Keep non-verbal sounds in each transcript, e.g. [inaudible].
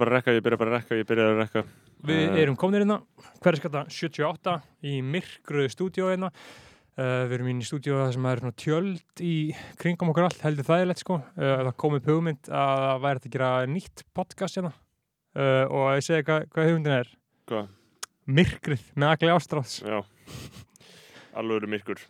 bara að rekka, ég byrja bara að rekka, ég byrja að rekka Við Eh. erum kominir hérna, hverjaskata 78 í myrkruðu stúdíó hérna. Uh, við erum inn í stúdíó þar sem er tjöld í kringum okkur allt, heldur þægilegt sko. Uh, það kom upp hugmynd að það væri að gera nýtt podcast hérna. Uh, og ég segi hvað, hvað hugmyndin er. Hvað? Myrkrið með agli ástráðs. Já, alveg eru myrkur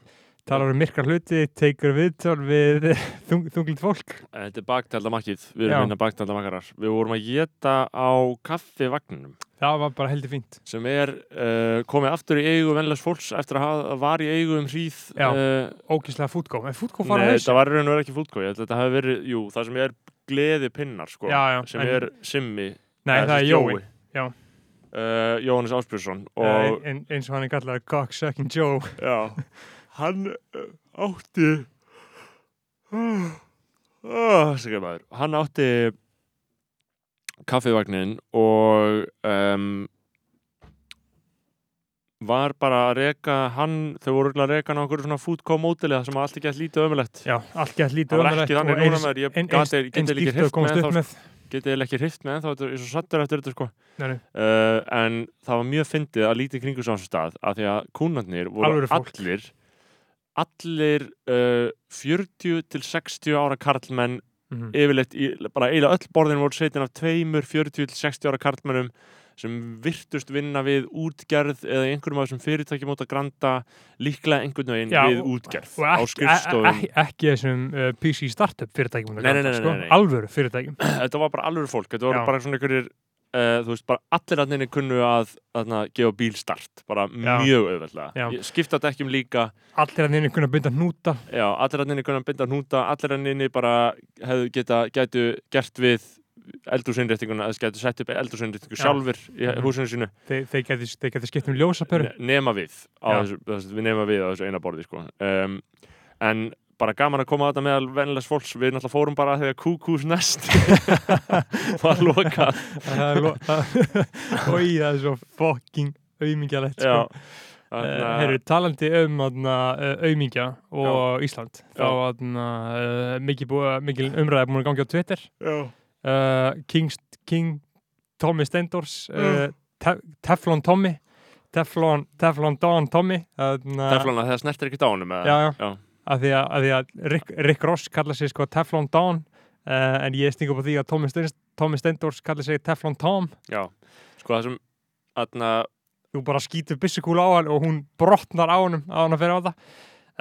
Talar um myrkra hluti, teikur viðtöl við [laughs] þung, þunglind fólk. Þetta er baktældamakið, við erum minna baktældamakarar Við vorum að geta á kaffivagninum Það var bara heldur fínt. sem er uh, komið aftur í eigu venlegs fólks eftir að hafa var í eigu um hríð Já. uh, Ógíslega fútkó. Er fútkó fara Nei, að þetta var raun og verið ekki að Þetta hafi verið, jú, það sem er gleði pinnar sko, Já, já, sem en- er Simmi Nei, það er Jói. Já. uh, Jóhannes Áspjörsson Og... eins og hann er kallað Cocksucking Joe. Já, [laughs] hann uh, átti oh, Sigur maður. Hann átti kaffivagnin og um, var bara að reka hann, þau voru að reka hann á okkur svona það sem allt ekki að lítið ömulegt Já, allt gett lítið það var ekki þannig núna með ég ein- gati, eins geti líka dýrt að hrift með getið ekki hrift með þá. Þetta er svo sattur eftir þetta sko. Nei, nei. uh, en það var mjög fyndið að lítið kringu svo stað af því að kúnarnir voru allir allir uh, 40 til 60 ára karlmenn Mhm. yfirleitt, í, bara eiginlega öll borðin voru sveitin af tveimur 40 til 60 ára karlmennum sem virtust vinna við útgerð eða einhverjum af þessum fyrirtækjum út að granda líklega einhvern veginn Já, við útgerð á ekki, skrifstofum ekki, ekki þessum uh, PC startup fyrirtækjum Nei, nei, nei, nei. alvöru fyrirtækjum [clears throat] þetta var bara alveg fólk, þetta voru Já. bara svona einhverjir uh, þú veist, bara allir að neina kunnu að, að gefa bíl start, bara Já. mjög auðveldlega, Já. Ég- skipta dekkjum líka allir að neina kunna binda hnúta já, allir að neina kunna binda hnúta allir að neina bara hefðu geta, gætu gert við eldúsinnréttinguna, eða gætu sett upp eldúsinnréttingu Já. sjálfur í Mhm. húsinu sínu þeir, þeir geti, þeir geti skipt um ljósapöru Ne- nema við þessu, við nema við á þessu eina borði sko. um, en bara gaman að koma að þetta meðal vennilegs fólks. Við náttúrulega fórum bara þegar kúkús nest [laughs] [laughs] var lokað. Og [laughs] í það er svo fucking auðmingjalegt já. Sko. Uh, Heyrðu, talandi um uh, auðmingja og Ísland þá uh, mikil, búið- mikil umræði búin að gangi á Twitter. Já, uh, King, King Tommy Steindors uh, Tef Teflon Tommy Teflon, Teflon Don Tommy þarna- Teflon að það snertir ekki dánum Já, já. Að því að, að, því að Rick, Rick Ross kalla sig sko Teflon Don uh, en ég stinga upp á því að Tommy, Steins, Tommy Steindors kalla sig Teflon Tom já. sko það sem aðna, þú bara skýtur byssukúla á hann og hún brotnar á honum á hann að fyrir á það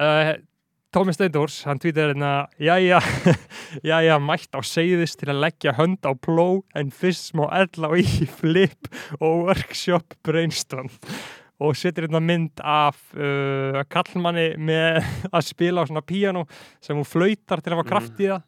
uh, Tommy Steindors, hann tweetar hérna jæja, [laughs] jæja, mætt á seiðis til að leggja hönd á pló en fyrst smá ella í flip og workshop brainstorm og setur hérna mynd af uh, kallmanni með [laughs] að spila á svona píano sem hún flautar til að hafa kraft í það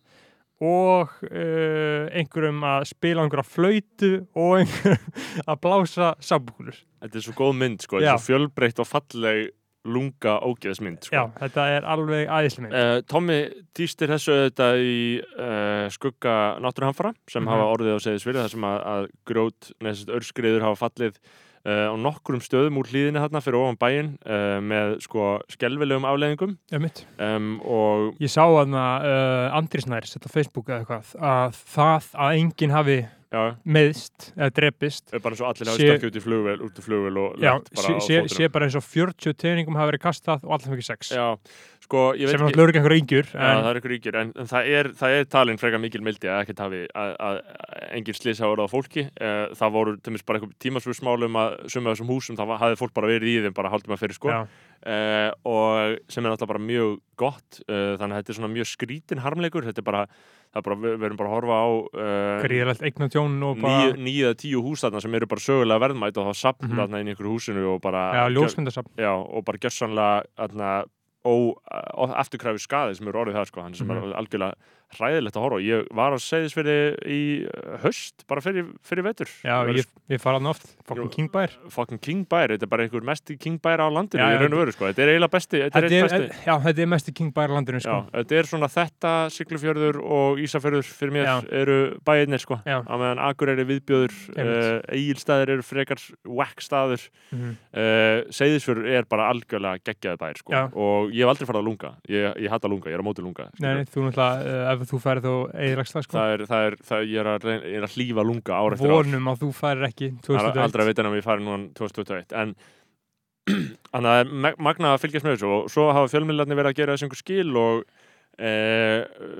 og uh, einhverjum að spila einhverja flautu og einhverjum [laughs] að blása sambúlur þetta er svo góð mynd sko, þetta er svo fjölbreytt og falleg lunga ógeðsmynd sko. Já, þetta er alveg æðislega mynd. Uh, Tommy týstir þessu þetta í uh, skugga náttúruhamfara sem Mhm. hafa orðið á segðisvili þar sem að, að grót, neðsist örskriður hafa fallið á nokkrum stöðum úr hlýðinni þarna fyrir ofan bæinn uh, með sko skelvilegum afleðingum um, og Ég sá að uh, Andri Snær sett á Facebook eða eitthvað að það að enginn hafi já, meðst eða drepist er bara eins og allir hafa Sé- stökkið út í flugvel, út í flugvel Já, sé, sé, bara eins og 40 tegningum hafi verið kastað og allir fengið sex. Já, sko, sem er náttúrulega örugglega einhver yngjur það er ykkur ríkir, en, en það er, það er talin frekar mikil mildi að ekkert hafi að, engin slís hafa orðið á fólki. Uh, það voru til bara einhver tímasfjörnsmálum að suma þessum húsum, það hafði fólk bara verið í þeim bara haldum að fyrir sko. Uh, og sem er náttúrulega bara mjög gott uh, þannig að þetta er svona mjög skrítin harmleikur þetta er bara, það er bara við við erum bara að horfa á uh, og bara eða tíu hús þarna sem eru bara sögulega verðmætt og það sapn Mhm. þarna inn í einhverju húsinu og bara já, og bara gjössanlega þarna, ó, ó, afturkræfi skaði sem eru orðið það sko, hann sem Mhm. er algjörlega hræðilegt að horfa á. ég var að þess fyrir í höst, bara fyrir, fyrir vetur. Já, Ég ég, ég fara hann oft. Fucking Jú. King Bær fucking King Bær, þetta er bara einhver mesti King Bær á landinu Já, í raun og veru, sko, þetta er eiginlega besti þetta er er, besti. já, þetta er mest í King Bær landinu sko. Já, þetta er svona þetta Siglufjörður og Ísafjörður fyrir mér eru bæirnir sko. Á meðan Akureyri viðbjöður uh, Einmitt. Egilstaðir eru frekar whack staður. Mhm. uh, Seyðisfjörður er bara algjörlega geggjaði bær sko. Og ég hef aldrei farið að lunga. Ég, ég hata lunga, ég er á móti lunga Nei, ef þú færið og eðilegst það sko. Það er, það er, það er, ég er að, reyna, ég er að hlýfa lunga ár eftir ár. Vonum að þú færir ekki [clears throat] Það er 2021 aldrei að vita en að ég fari núna 2021 en þannig að það er mag- magnað að fylgjast með þessu og svo hafa fjölmiðlarnir verið að gera þessu einhver skil og e,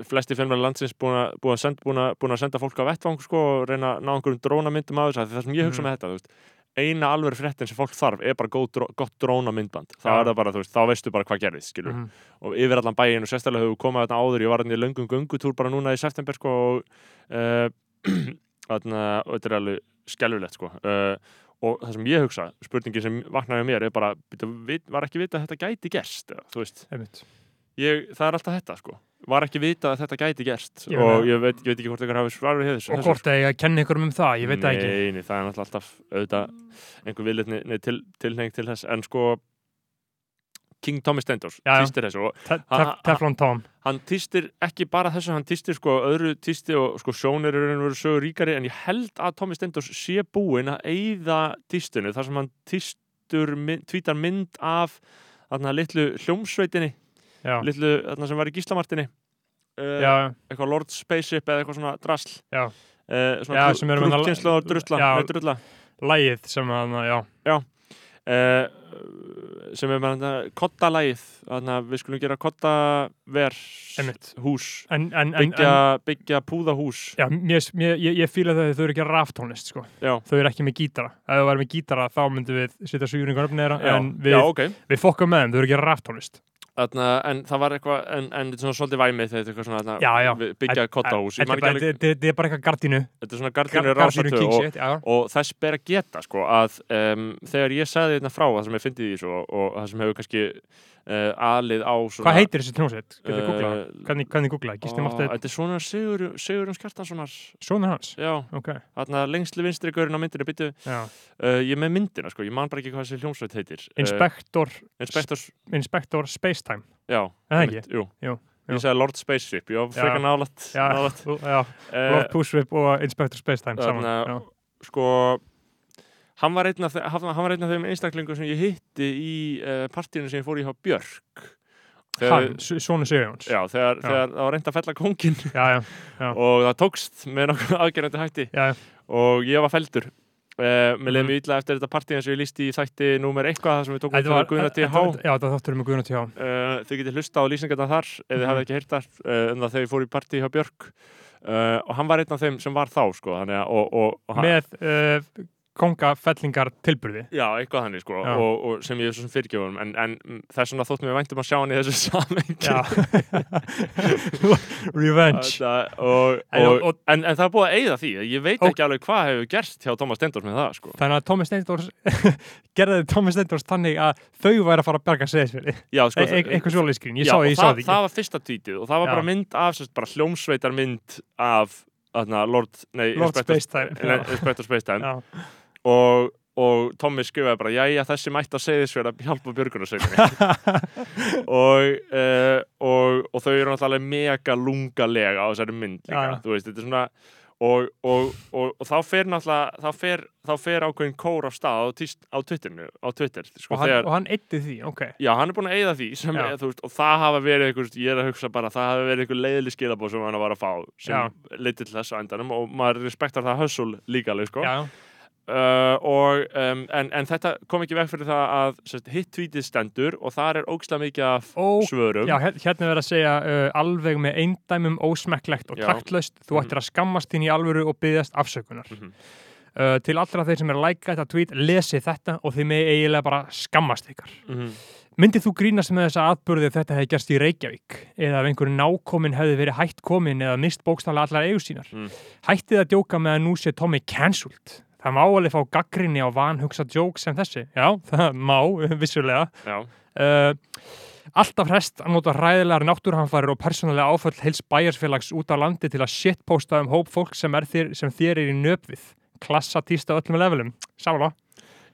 flesti fjölmiðlar landsins búin að, búin, að senda, búin, að, búin að senda fólk á vettvang sko, og reyna að ná einhverjum drónamyndum af þessu. Af því það sem ég hugsa Mhm. með þetta þú veist, eina alveg fréttin sem fólk þarf er bara dró- gott drónamyndband þá Já. er það bara, veist, þá veistu bara hvað gerðist skilur Mhm. og yfir allan bæinn og sérstaklega hefur komað þarna áður, ég var hérna í löngum göngutúr bara núna í september sko og uh, [clears throat] þarna, og þetta er alveg skelfilegt sko. Uh, og það sem ég hugsa, spurningin sem vaknaði mér er bara, var ekki vita að þetta gæti gerst, þú veist. Ég, það er alltaf þetta sko, var ekki vita að þetta gæti gerst. Ég og ég veit, ég veit ekki hvort einhver hafi svar við þessu og hvort að ég að kenna ykkur um það, ég veit það ekki. Nei, nei, það er náttúrulega alltaf auðvitað einhver viljitni til, tilheng til þess. En sko King Tommy já. týstir þessu Te- Ha- tef- ha- Teflon Tom. hann týstir ekki bara þessu, hann týstir sko öðru týsti og sko sjónir eru veru sögur ríkari en ég held að Tommy Stendos sé búinn að eyða týstinu þar sem hann týstur, tvítar mynd af þarna litlu hljómsveitinni já, litlu þarna sem var í gíslamartinni uh, já, eitthvað Lord Spaceship eða eitthvað svona drasl. Já, uh, Já, svona það- grúpkynslu og drusla, Já. lægið sem að, já, uh, sem er með þetta kottalægið við skulum gera kottaver einmitt. hús. En, en, byggja, en byggja púðahús. Já, mér, mér, ég, ég fíla þau að þau eru ekki ráftónlist sko. já, þau eru ekki með gítara. Ef þau væri með gítara þá myndum við setja sjúringar upp neðra já, en við, já, ok. við fokkum með þeim, þau eru ekki ráftónlist Þarna, en það var eitthvað, en, en svona svolítið væmið þetta er eitthvað svona, Já, já. byggja kottahús, ég Þetta er alveg, er bara eitthvað gardínu. Þetta er svona gardinu gardínu rásatö king og, og þess ber að geta sko að um, þegar ég sagði þetta frá það sem ég fyndi því svo og það sem hefur kannski uh, alið á svona hvað heitir þessi? Getur uh? Gísli Ó, Marteinn, Þetta er svona Sigur, Sigurjón Skjartanssonar sonur hans? Já, ok, þarna lengstli vinstri gaurinn á myndinu byttu, uh, ég er með myndina sko, ég man bara ekki hvað þessi hljómsveit heitir. Inspector, uh, Inspectors, Spacetime já einmitt, Jú, Jú, jú. Ég sagði Lord Spaceship, ég var Já. frekar já, já, Eh, Lord Pushwhip og Inspector Spacetime saman já. sko hann var einn af, þeim einstaklingum sem ég hitti í uh, partíinu sem ég fór í hjá Björk. Hann, s- sonur Sigurjóns. Já, þegar, Já. það var reynd að fella já, já, Já. og það tókst með nokkuð [laughs] aðgerandi hætti. Já, og ég var feldur uh, mér leiði Mhm. mjög illa eftir þetta partíin sem ég lísti í þætti númer eitthvað þar sem við tókum Þetta var- Guðna TH já, það þáttur með Guðna TH uh, þau getið hlusta á lýsingarna þar ef þið Mhm. hafið ekki heyrt þar uh, um það þegar ég fór í partí hjá Björk og hann var einn af þeim sem var þá sko, að og, og, og með kongafellingar tilburði Já, eitthvað þannig sko og, og sem ég er svo sem fyrirgjóðum en, en það er svona þótt mér væntum að sjá hann í þessu [laughs] samengi [laughs] revenge. Þetta, og, En- og, en, en það er búið að eigða því ég veit ekki alveg hvað hefur gerst hjá Thomas Stendors með það sko. Þannig að Thomas Steindors [laughs] gerði Thomas Steindors þannig að þau væri að fara að berga seðisfili Já, sko, e e eitthvað svoleiðis skrín, ég já, sá sá það, það það var fyrsta tweetið og það var Já. bara mynd af sérst, bara hljómsveitar mynd af Lord, nei, Lord Inspector- Spacetime, Spacetime og, og Tommy skrifaði bara jæja þessi mætti að segja þessu að hjálpa björgunarsveitinni. [laughs] Og, uh, og, og þau eru náttúrulega mega lungalega á þessari mynd líka, Já, já. þú veist, þetta er svona og, og, og, og þá fer náttúrulega þá fer, þá fer ákveðin kór á stað á, tíst, á Twitterinu, á Twitter sko, og, hann, þegar, og hann eitti því, ok. Já, hann er búin að eigða því Já. er, veist, og það hafa verið einhver, ég er að hugsa bara, það hafa verið einhver leiðileg skilabóð sem hann var að fá sem leiti til þess á endanum og maður respektar það hössul líka alveg, sko. Já, Uh, og, um, en, en þetta kom ekki veg fyrir það að sérst, hitt tweetið stendur og þar er ógislega mikið af Ó, svörum já hér- hérna er verið að segja uh, alveg með eindæmum ósmekklegt og Já. taktlaust þú Mhm. ættir að skammast þín í alvöru og byggjast afsökunar Mhm. uh, til allra þeir sem er að læka þetta tweet lesi þetta og þið með eiginlega bara skammast ykkar Mhm. Myndið þú grínast með þessa atbyrði ef þetta hefði gerst í Reykjavík eða ef einhverju nákomin hefði verið hætt komin eða mist bókstaflega allar eigu sínar? Mm. Hættið að djóka með að nú sé Tommy cancelled. Það má alveg fá gaggrinni á vanhugsa djók sem þessi. Já, [laughs] það má, vissulega. já, Uh, alltaf hrest að nota hræðilegar náttúrhanfærir og persónulega áföll heils bæjarsfélags út á landi til að shitposta um hóp fólk sem, er þér, sem þér er í nöpvið. Klassa týsta öllum levelum. Sála.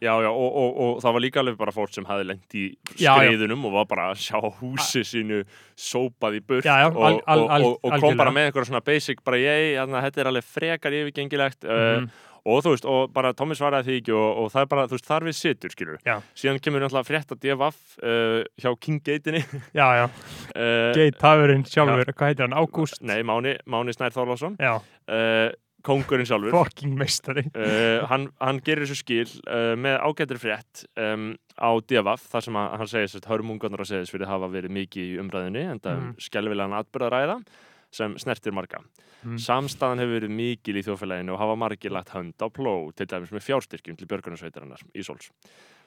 já, já og, og, og það var líka alveg bara fólk sem hafði lengt í Já, já. skreiðunum og var bara að sjá húsi sínu sópað í burt Já, já, og, al- al- al- og, og kom bara með einhverja svona basic bara ég, að þetta er alveg frekar yfirgengilegt uh, Mhm. Og þú veist, og bara Tommi svaraði því ekki og, og það er bara, þú veist, þar við situr, skilur Já. síðan kemur náttúrulega frétt að DFF uh, hjá King Gate-inni [laughs] Já, já, uh, Geit Tafurinn sjálfur, hvað heitir hann, Ágúst? nei, Máni, Máni Snær Þorlásson Já, uh, kongurinn sjálfur. Fucking meistari. Uh, hann, hann gerir þessu skil með ágættri frétt um, á DFF þar sem að, hann segir að hörmungarnar á seðisfyrir hafa verið mikið í umræðinni en það um skelvilegan atbyrðaræða sem snertir marga. Mhm. Samstæðan hefur verið mikil í þjóðfélaginu og hafa margir lagt hönd á pló til dæmis með fjárstyrkjum til björgunarsveitarinnar í Sóls.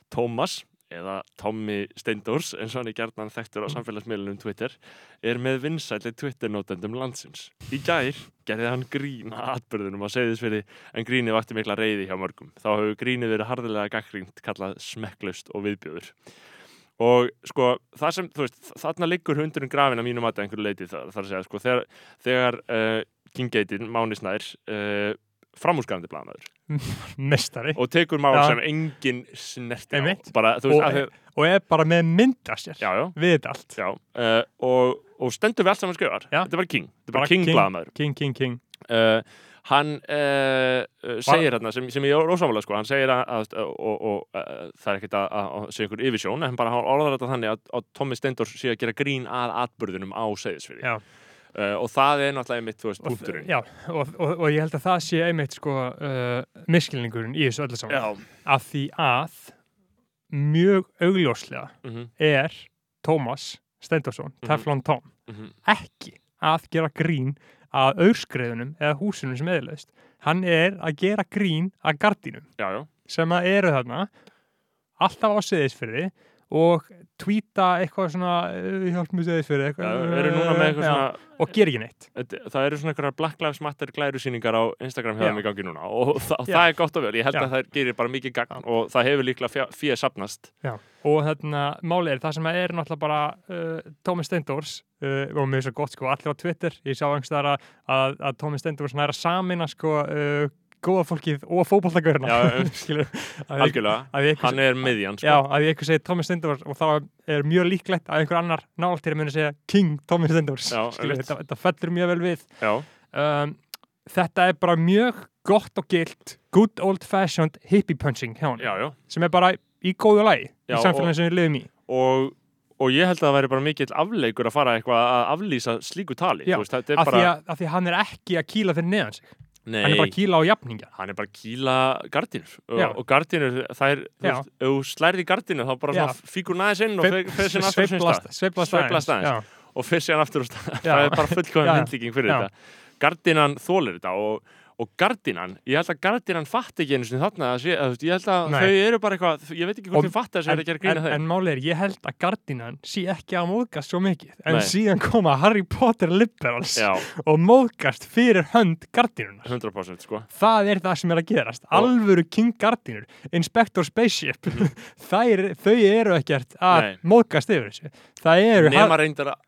Tómas eða Tommy Steindors eins og hann er gerðan þekktur á samfélagsmiðlunum Twitter er með vinsæli Twitter-nótendum landsins. Í gær gerði hann grín að atbyrðunum á segðisfyrir en grínið vakti mikla reyði hjá mörgum. Þá hefur grínið verið harðilega gaggrínt kallað smekklaust og viðbjöður. Og sko, það sem, þú veist, þarna liggur hundurinn grafin að mínum að einhverju leiti þar, þar að segja, sko, þegar, þegar uh, King Geitin, Máni Snær, uh, framúsgafandi blaðmaður [laughs] Meistari og tekur mál sem engin snerti á. Bara, veist, Og- þau, og er bara með mynda sér já, já, við allt já, uh, og, og stendur við allt saman skrifar. Já. Þetta er bara King, þetta er bara, King, King. blaðmaður. King, king, king uh, hann uh, segir hérna sem, sem ég er ósámála sko, hann segir að, að og, og uh, það er ekkert að, að, segja ykkur yfirsjón, en bara hann orðar þetta þannig að, að Tommy Steindors sé að gera grín að atbyrðunum á segðisfyrir Já. uh, og það er náttúrulega mitt, þú veist, punkturinn já, og, og, og ég held að það sé einmitt sko miskilningurinn í þessu öllu saman já. að því að mjög augljóslega Mm er Tómas Stendorsson, Mhm. Teflon Tom -hmm. ekki að gera grín að aurskriðunum eða húsinu sem eðlaust hann er að gera grín að gardínum já, já, sem að eru þarna alltaf á seðisfyrði og tvíta eitthvað svona uh, hjálp já eru núna með eitthvað svona og gera ekki neitt. Það eru svona einhverjar Black Lives Matter glæru síningar á Instagram Já. þeim í gangi núna og [laughs] það, Já. það er gott og vel, ég held Já. að það gerir bara mikið gagn og það hefur líklega fyrir sapnast og þarna máli er það sem er náttúrulega bara uh, Tómi Steindors uh, og mér er svo gott sko allir á Twitter ég sá einhverstaðar að, að, að Tómi Steindors næra samina sko uh, góða fólkið og fótballtagörna Já, [laughs] um, algjörlega, hann er miðjan Já, sko. að ég eitthvað segi Tómi Steindors og þá er mjög líklegt að einhver annar þér muni segja King Tómi Já, einmitt. þetta, þetta fellur mjög vel við. Já, um, Þetta er bara mjög gott og gilt good old fashioned hippie punching hjá hann já, já. sem er bara í góðu lagi Já, í samfélaginu sem við lifum í. Og, og ég held að það væri bara mikill afleikur að fara eitthvað að aflýsa slíku tali Já, veist, er af, bara, því að, af því að hann er ekki að kýla fyrir neðan sig nei, hann er bara að kýla á jafningja. Hann er bara gardínur. Og, Já. og gardínur, það er, veist, ef þú slærið gardínu þá bara fíkur næðis inn og fer síðan aftur Sveiflast aðeins. Og fyrir síðan aftur það er bara já. myndlíking fyrir þetta. Gardinan þólir þetta og, og Gardinan, ég held að Gardinan fatt ekki einu sinni þarna að sé, að, ég held að Nei. þau eru bara eitthvað, ég veit ekki hvort þau fatt að þessu er að gera en, grína en, þeim. en máli er, ég held að Gardinan sé ekki að móðgast svo mikið. En Nei. síðan koma Harry Potter liberals Já, og móðgast fyrir hönd Gardinunar 100% sko. Það er það sem er að gerast. Alvöru King Gardinur, Inspector Spaceship. [laughs] Þær, þau eru ekkert að Nei. móðgast yfir þessu. Það eru Nema reyndar að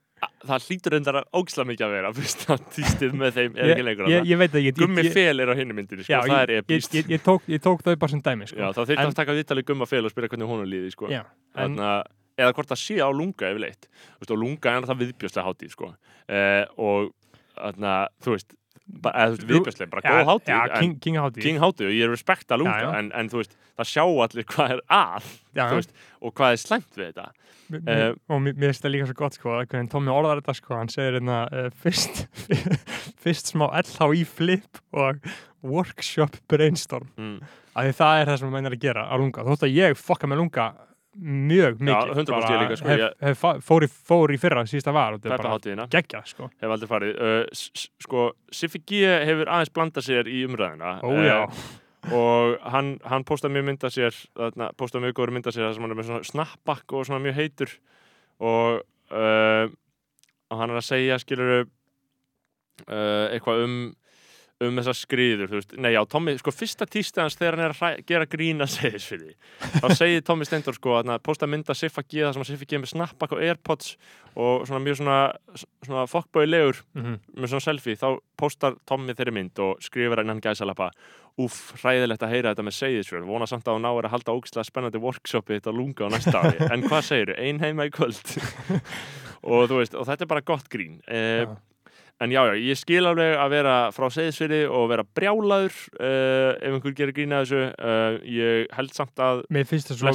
það hlýtur reyndar að ógisla mikið að vera fyrst að týstið með þeim er ekki lengur ég, að ég veit ekki ég, Gummi ég, fel er á hinni myndinni, sko, það er ég, ég, ég, tók, ég tók þau bara sem dæmi sko. Já, þá En- að taka viðtalið Gumma fel og spyrja hvernig er líði, sko Já, en, Þarna, eða hvort það sé á lunga yfirleitt og lunga er það viðbjörslega hátíð sko. eh, og þarna, þú veist, þú veist viðbjörslega bara góð hátíð já, en, King, King hátíð. King hátíð og ég er respekta lunga Já, já. En, en þú veist, það sjá allir hvað er að já, þú veist, og hvað er slæmt við þetta. Mér- Eh, mér- og mér finnst það líka svo gott sko, að hvernig Tommy orðar þetta sko, hann segir hérna uh, fyrst, [laughs] fyrst smá LHI flip og workshop brainstorm. Mm. af því það er það sem hann meinar að gera á lunga. Þótt að ég fokka með lunga mjög mikið 100% bara ég líka, sko, hef, ég- hef, fór, í, fór í fyrra síðasta var og þetta er Peppa bara hátíðina, geggja sko. uh, sko, Siffi G hefur aðeins blandað sér í umræðina ó já, og hann, hann postaði mjög mynda sér þarna, postaði mjög góður mynda sér þar sem hann er með svona snapback og svona mjög heitur. Og, uh, og hann er að segja skilur uh, eitthvað um um þessar skriður, þú veist, nei já, Tommy sko fyrsta tísti hans þegar hann er að gera grína [laughs] segis fyrir því, þá segir Tommy Stendur sko að posta mynda Siffa G það sem Siffa G er með snapback og airpods og svona mjög svona, svona fokkbóilegur mm með svona selfie, þá postar Tommy þeirri mynd og skrifar innan gæsalappa Úff, hræðilegt að heyra þetta með segðisfjörð vona samt að hún náður að halda ógislega spennandi workshopi þetta lunga á næsta ári, en hvað segir ein heima í kvöld. [laughs] Og þú veist, og þetta er bara gott grín. Eh, Já. En já, já, ég skil alveg að vera frá segðsfyrir og vera brjálaður uh, ef einhver gerir grína þessu uh, ég held samt að Mér finnst það svo,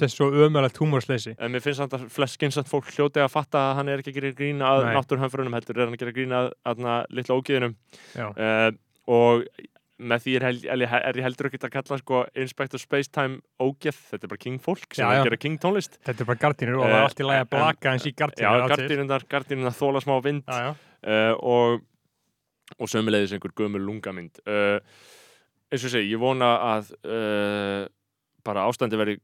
það svo ömulegt húmorsleysi En mér finnst samt að flest skynsat fólk hljóti að fatta að hann er ekki að gera grína að Nei. náttúrhanfurunum heldur, er hann að gera grína að litla ógiðinum Já, uh, og með því er, held, er, ég- er heldur ekki að kalla sko Inspector Spacetime ógeð, þetta er bara king fólk sem Já, er já. að gera king tónlist þetta er bara gardínur og það Eh, er allt í lagi að blaka eins í Já, gardínur á til. gardínundar, þóla smá vind Já, já. Uh, og, og sömulegðis einhver gömul lungamynd uh, eins og segi, ég vona að uh, bara ástandi veri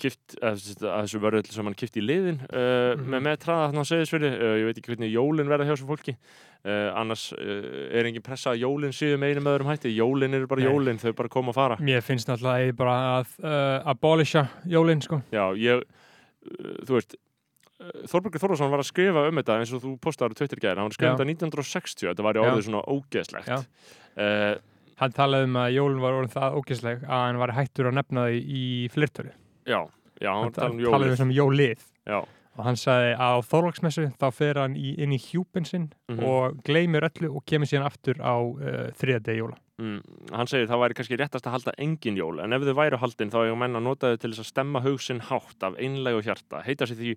kipt, að, að þessu verður sem hann kipt í liðin uh, Mhm. með með traða þarna á segðisverði uh, ég veit ekki hvernig jólin verða hjá þessu fólki annars er engin pressa að jólin séu með einum öðrum hætti, jólin eru bara Nei. jólin þau bara koma að fara Mér finnst náttúrulega að að abolisha jólinn sko. já, ég, þú veist Þorbergur Þorvarsson var að skrifa um þetta eins og þú postaður á Twitter gæðir, hann var að skrifa Já. þetta 1960 þetta var í Já. orðið svona ógeðslegt Já. uh, Hann talaði um að jólinn var orðin það ógeðsleg að hann var hættur að nefna því í flirtölu. já, já, hann Hann um talaði jólið um jólið. já, Og hann sagði að á Þorlagsmessu þá fer hann í, inn í hjúpin sinn Mhm. og gleymir öllu og kemur síðan aftur á uh, þriðadegi jóla. Mm, hann segir það væri kannski réttast að halda engin jól en ef þau væru haldin þá eigum menn að nota þau til þess að stemma hugsin hátt af einlæg og hjarta. Heita sér því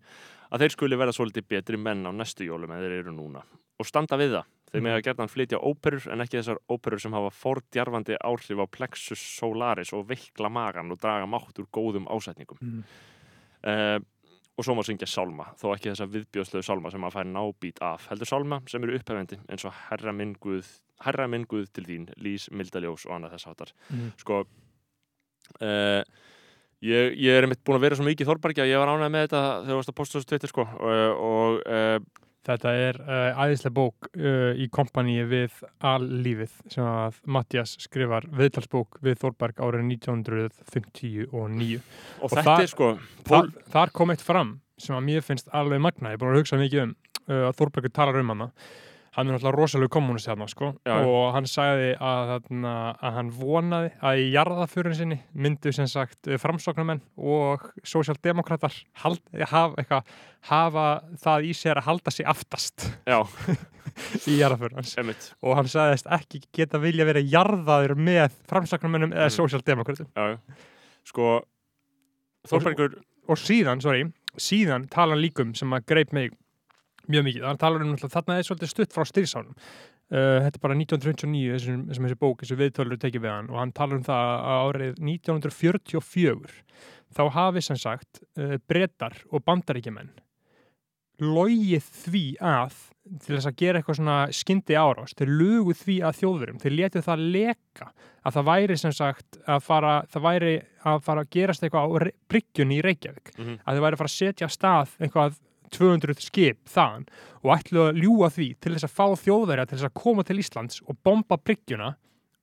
að þeir skuli verða svolítið betri menn á næstu jólum en þeir eru núna. Og standa við það. Þeir með að gerðan flytja óperur en ekki þessar óperur sem hafa fordjarfandi áhrif á plexus solaris og veikla magan og draga mátt úr góðum ásetningum. Mm. uh, og svo má syngja sálma þó ekki þessa viðbjóðslegu sálma sem að fær nábít af heldur sálma sem eru upphefendi eins og herra minn guð, herra minn guð til þín lís, mildaljós og annað þess áttar Mm. sko uh, ég, ég er einmitt búin að vera svo mikið í Þorbergi að ég var ánægð með þetta þegar þú varst að posta þessu tvittir sko og uh, Þetta er uh, æðislega bók uh, í kompaníi við allífið sem að Mattias skrifar viðtalsbók við Þorberg árið 1959 og 9. og, þetta það- er sko Þar, þar kom eitt fram sem að mér finnst alveg magna, ég er búin að hugsa mikið um uh, að Þorbergur talar um hana hann er náttúrulega rosalega kommunist hérna sko. Já, og hann sagði að, þarna, að hann vonaði að í jarðaförin sinni myndu sem sagt framsóknarmenn og sósjaldemokratar hald, hafa, hafa það í sér að halda sig aftast [laughs] í einmitt. Og hann sagðist ekki geta vilja verið jarðaður með framsóknarmennum eða Mm. sósjaldemokratum sko Þorbergur og síðan, sorry, síðan tala líkum sem að greip mig mjög mikið, hann talar um náttúrulega, þarna er svolítið stutt frá styrsánum uh, þetta er bara 1929 þessum, þessum þessi bók, þessi viðtölur tekið við hann. Og hann talar um það að árið 1944 þá hafi sem sagt uh, brettar og bandaríkjumenn logið því að til þess að gera eitthvað svona skyndi árás þeir lugu því að þjóðurum þeir letu það leka að það væri sem sagt að fara, það væri að fara að gerast eitthvað á bryggjunni í Reykjavík. Mhm. að þeir væri að fara að setja stað eitthvað 200 skip þaðan og ætlu að ljúga því til þess að fá þjóðverja til þess að koma til Íslands og bomba bryggjuna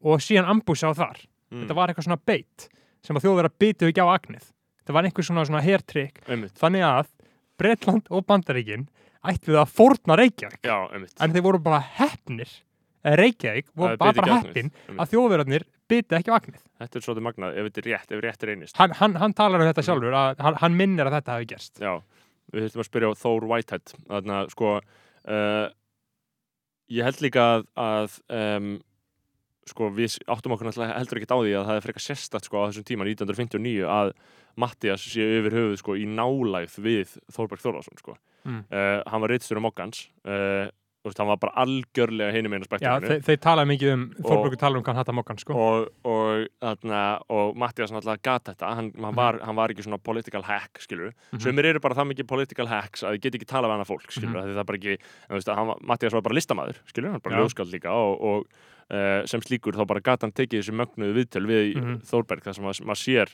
og síðan ambúsa á þar. Mm, þetta var eitthvað svona beit sem að þjóðverja byttu ekki á agnið. Þetta var einhver svona, svona einmitt, þannig að Bretland og Bandaríkin ætluðu að fórna Reykjavík. Já, en þeir voru bara heppnir eða Reykjavík voru er bara, bara einmitt. að þjóðverjarnir byttu ekki á agnið. Þetta er svolítið magnað ef þetta er rétt, ef rétt reynist. Hann, hann, hann talar um þetta Mm. sjálfur að hann, hann minnir að þetta hafi gerst. Já, við þurfum að spyrja á Thor Whitehead þannig að sko uh, ég held líka að, að um, sko við áttum okkur heldur ekkert á því að það er frekar sérstætt sko á þessum tíma 1959 að Mattias sé yfir höfuð sko í nálægð við Þorberg Þorvarsson sko Mm. uh, hann var reytstur um Moggans uh, þú veist, hann var bara algjörlega hinum einu Já, spektruminu þeir, þeir tala mikið um, Þorbergur tala um hann hattar mokkan sko. og, og, þarna, og Mattias náttúrulega gat þetta hann, hann, Mhm. var, hann var ekki svona political hack skilur Mhm. Sumir eru bara það mikið political hacks að þið get ekki tala við hana fólk, skilur, mm það er bara ekki, þú veist, hann, Mattias var bara listamaður, skilur, hann var bara Já. ljóskald líka og, og uh, sem slíkur þá bara gat hann tekið þessi mögnuðu viðtöl við Mhm. Þórberg, það sem maður, maður sér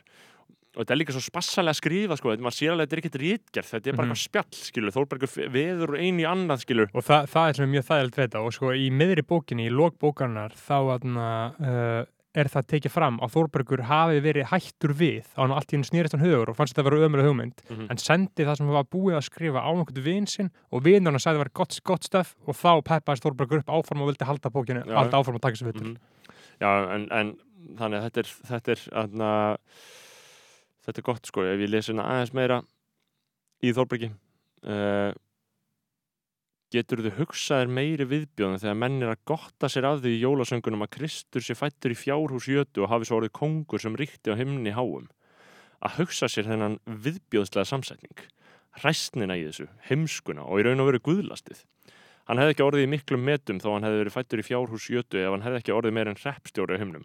og þetta er líka svo spassalega að skrifa, sko, maður sér alveg að þetta er ekkert rítgerð, þetta er bara Mhm. eitthvað spjall, skilur, Þórbergur veður einu í annað, skilur, og það, það er er mjög við þetta. Og sko í miðri bókinni, í lók bókarnar þá aðna, uh, er það tekið fram að Þorbergur hafi verið hættur við á hann allt í hennu snýrist hann hugur og fannst þetta að vera ömuleg hugmynd. Mhm. en sendi það sem hann var búið að skrifa á einhvern vin sinn og vinur hann sagði að það var gott, gott stöf og þá peppaðist Þorbergur upp áfram og vildi halda bókinu, halda áfram og taka sér vitur Mhm. Já, en, en þannig að þetta er, þetta er, aðna, þetta er gott, sko, ef ég lesi hérna aðeins meira í Þórbergi uh, Getur þau hugsaðir meiri viðbjóðum þegar menn er að gotta sér að því í jólasöngunum að Kristur sé fættur í fjárhús jötu og hafi svo orðið kongur sem ríkti á himni háum? Að hugsa sér þennan viðbjóðslega samsetning, hræstnina í þessu, heimskuna og í raun og veru guðlastið. Hann hefði ekki orðið í miklum metum þó hann hefði verið fættur í fjárhús jötu ef hann hefði ekki orðið meir en hreppstjóri á himnum.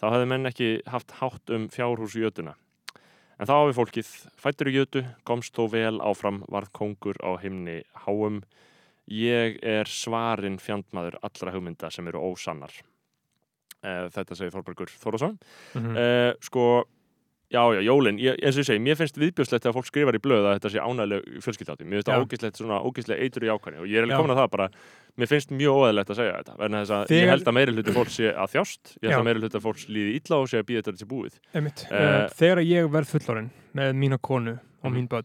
Þá hefði menn ekki haft hátt um fjárhús jötuna. En þá hafi fólkið fættur í jötu, komst þó vel áfram, varð kongur á himni háum. Ég er svarinn fjandmaður allra hugmynda sem eru ósannar. Eh, Þetta segir Þorbergur Þórðarsson. Mhm. Uh, sko, já, já, jólin, ég, eins og ég segi, mér finnst viðbjóðslegt að fólk skrifar í blöð að þetta sé ánægileg fjölskyldátti. Mér finnst það Já. ógislegt svona, ógislega eitur í ákvæðin og ég er alveg komin að það bara, mér finnst mjög óæðilegt að segja þetta, verðin þess að Þegar- ég held að meiri hluti fólk sé að þjást, ég held Já. að meiri hluti fólk líði illa og sé að býða þetta til búið. Einmitt. Uh, þegar ég verð fullorinn með mína konu og Mhm. mín börn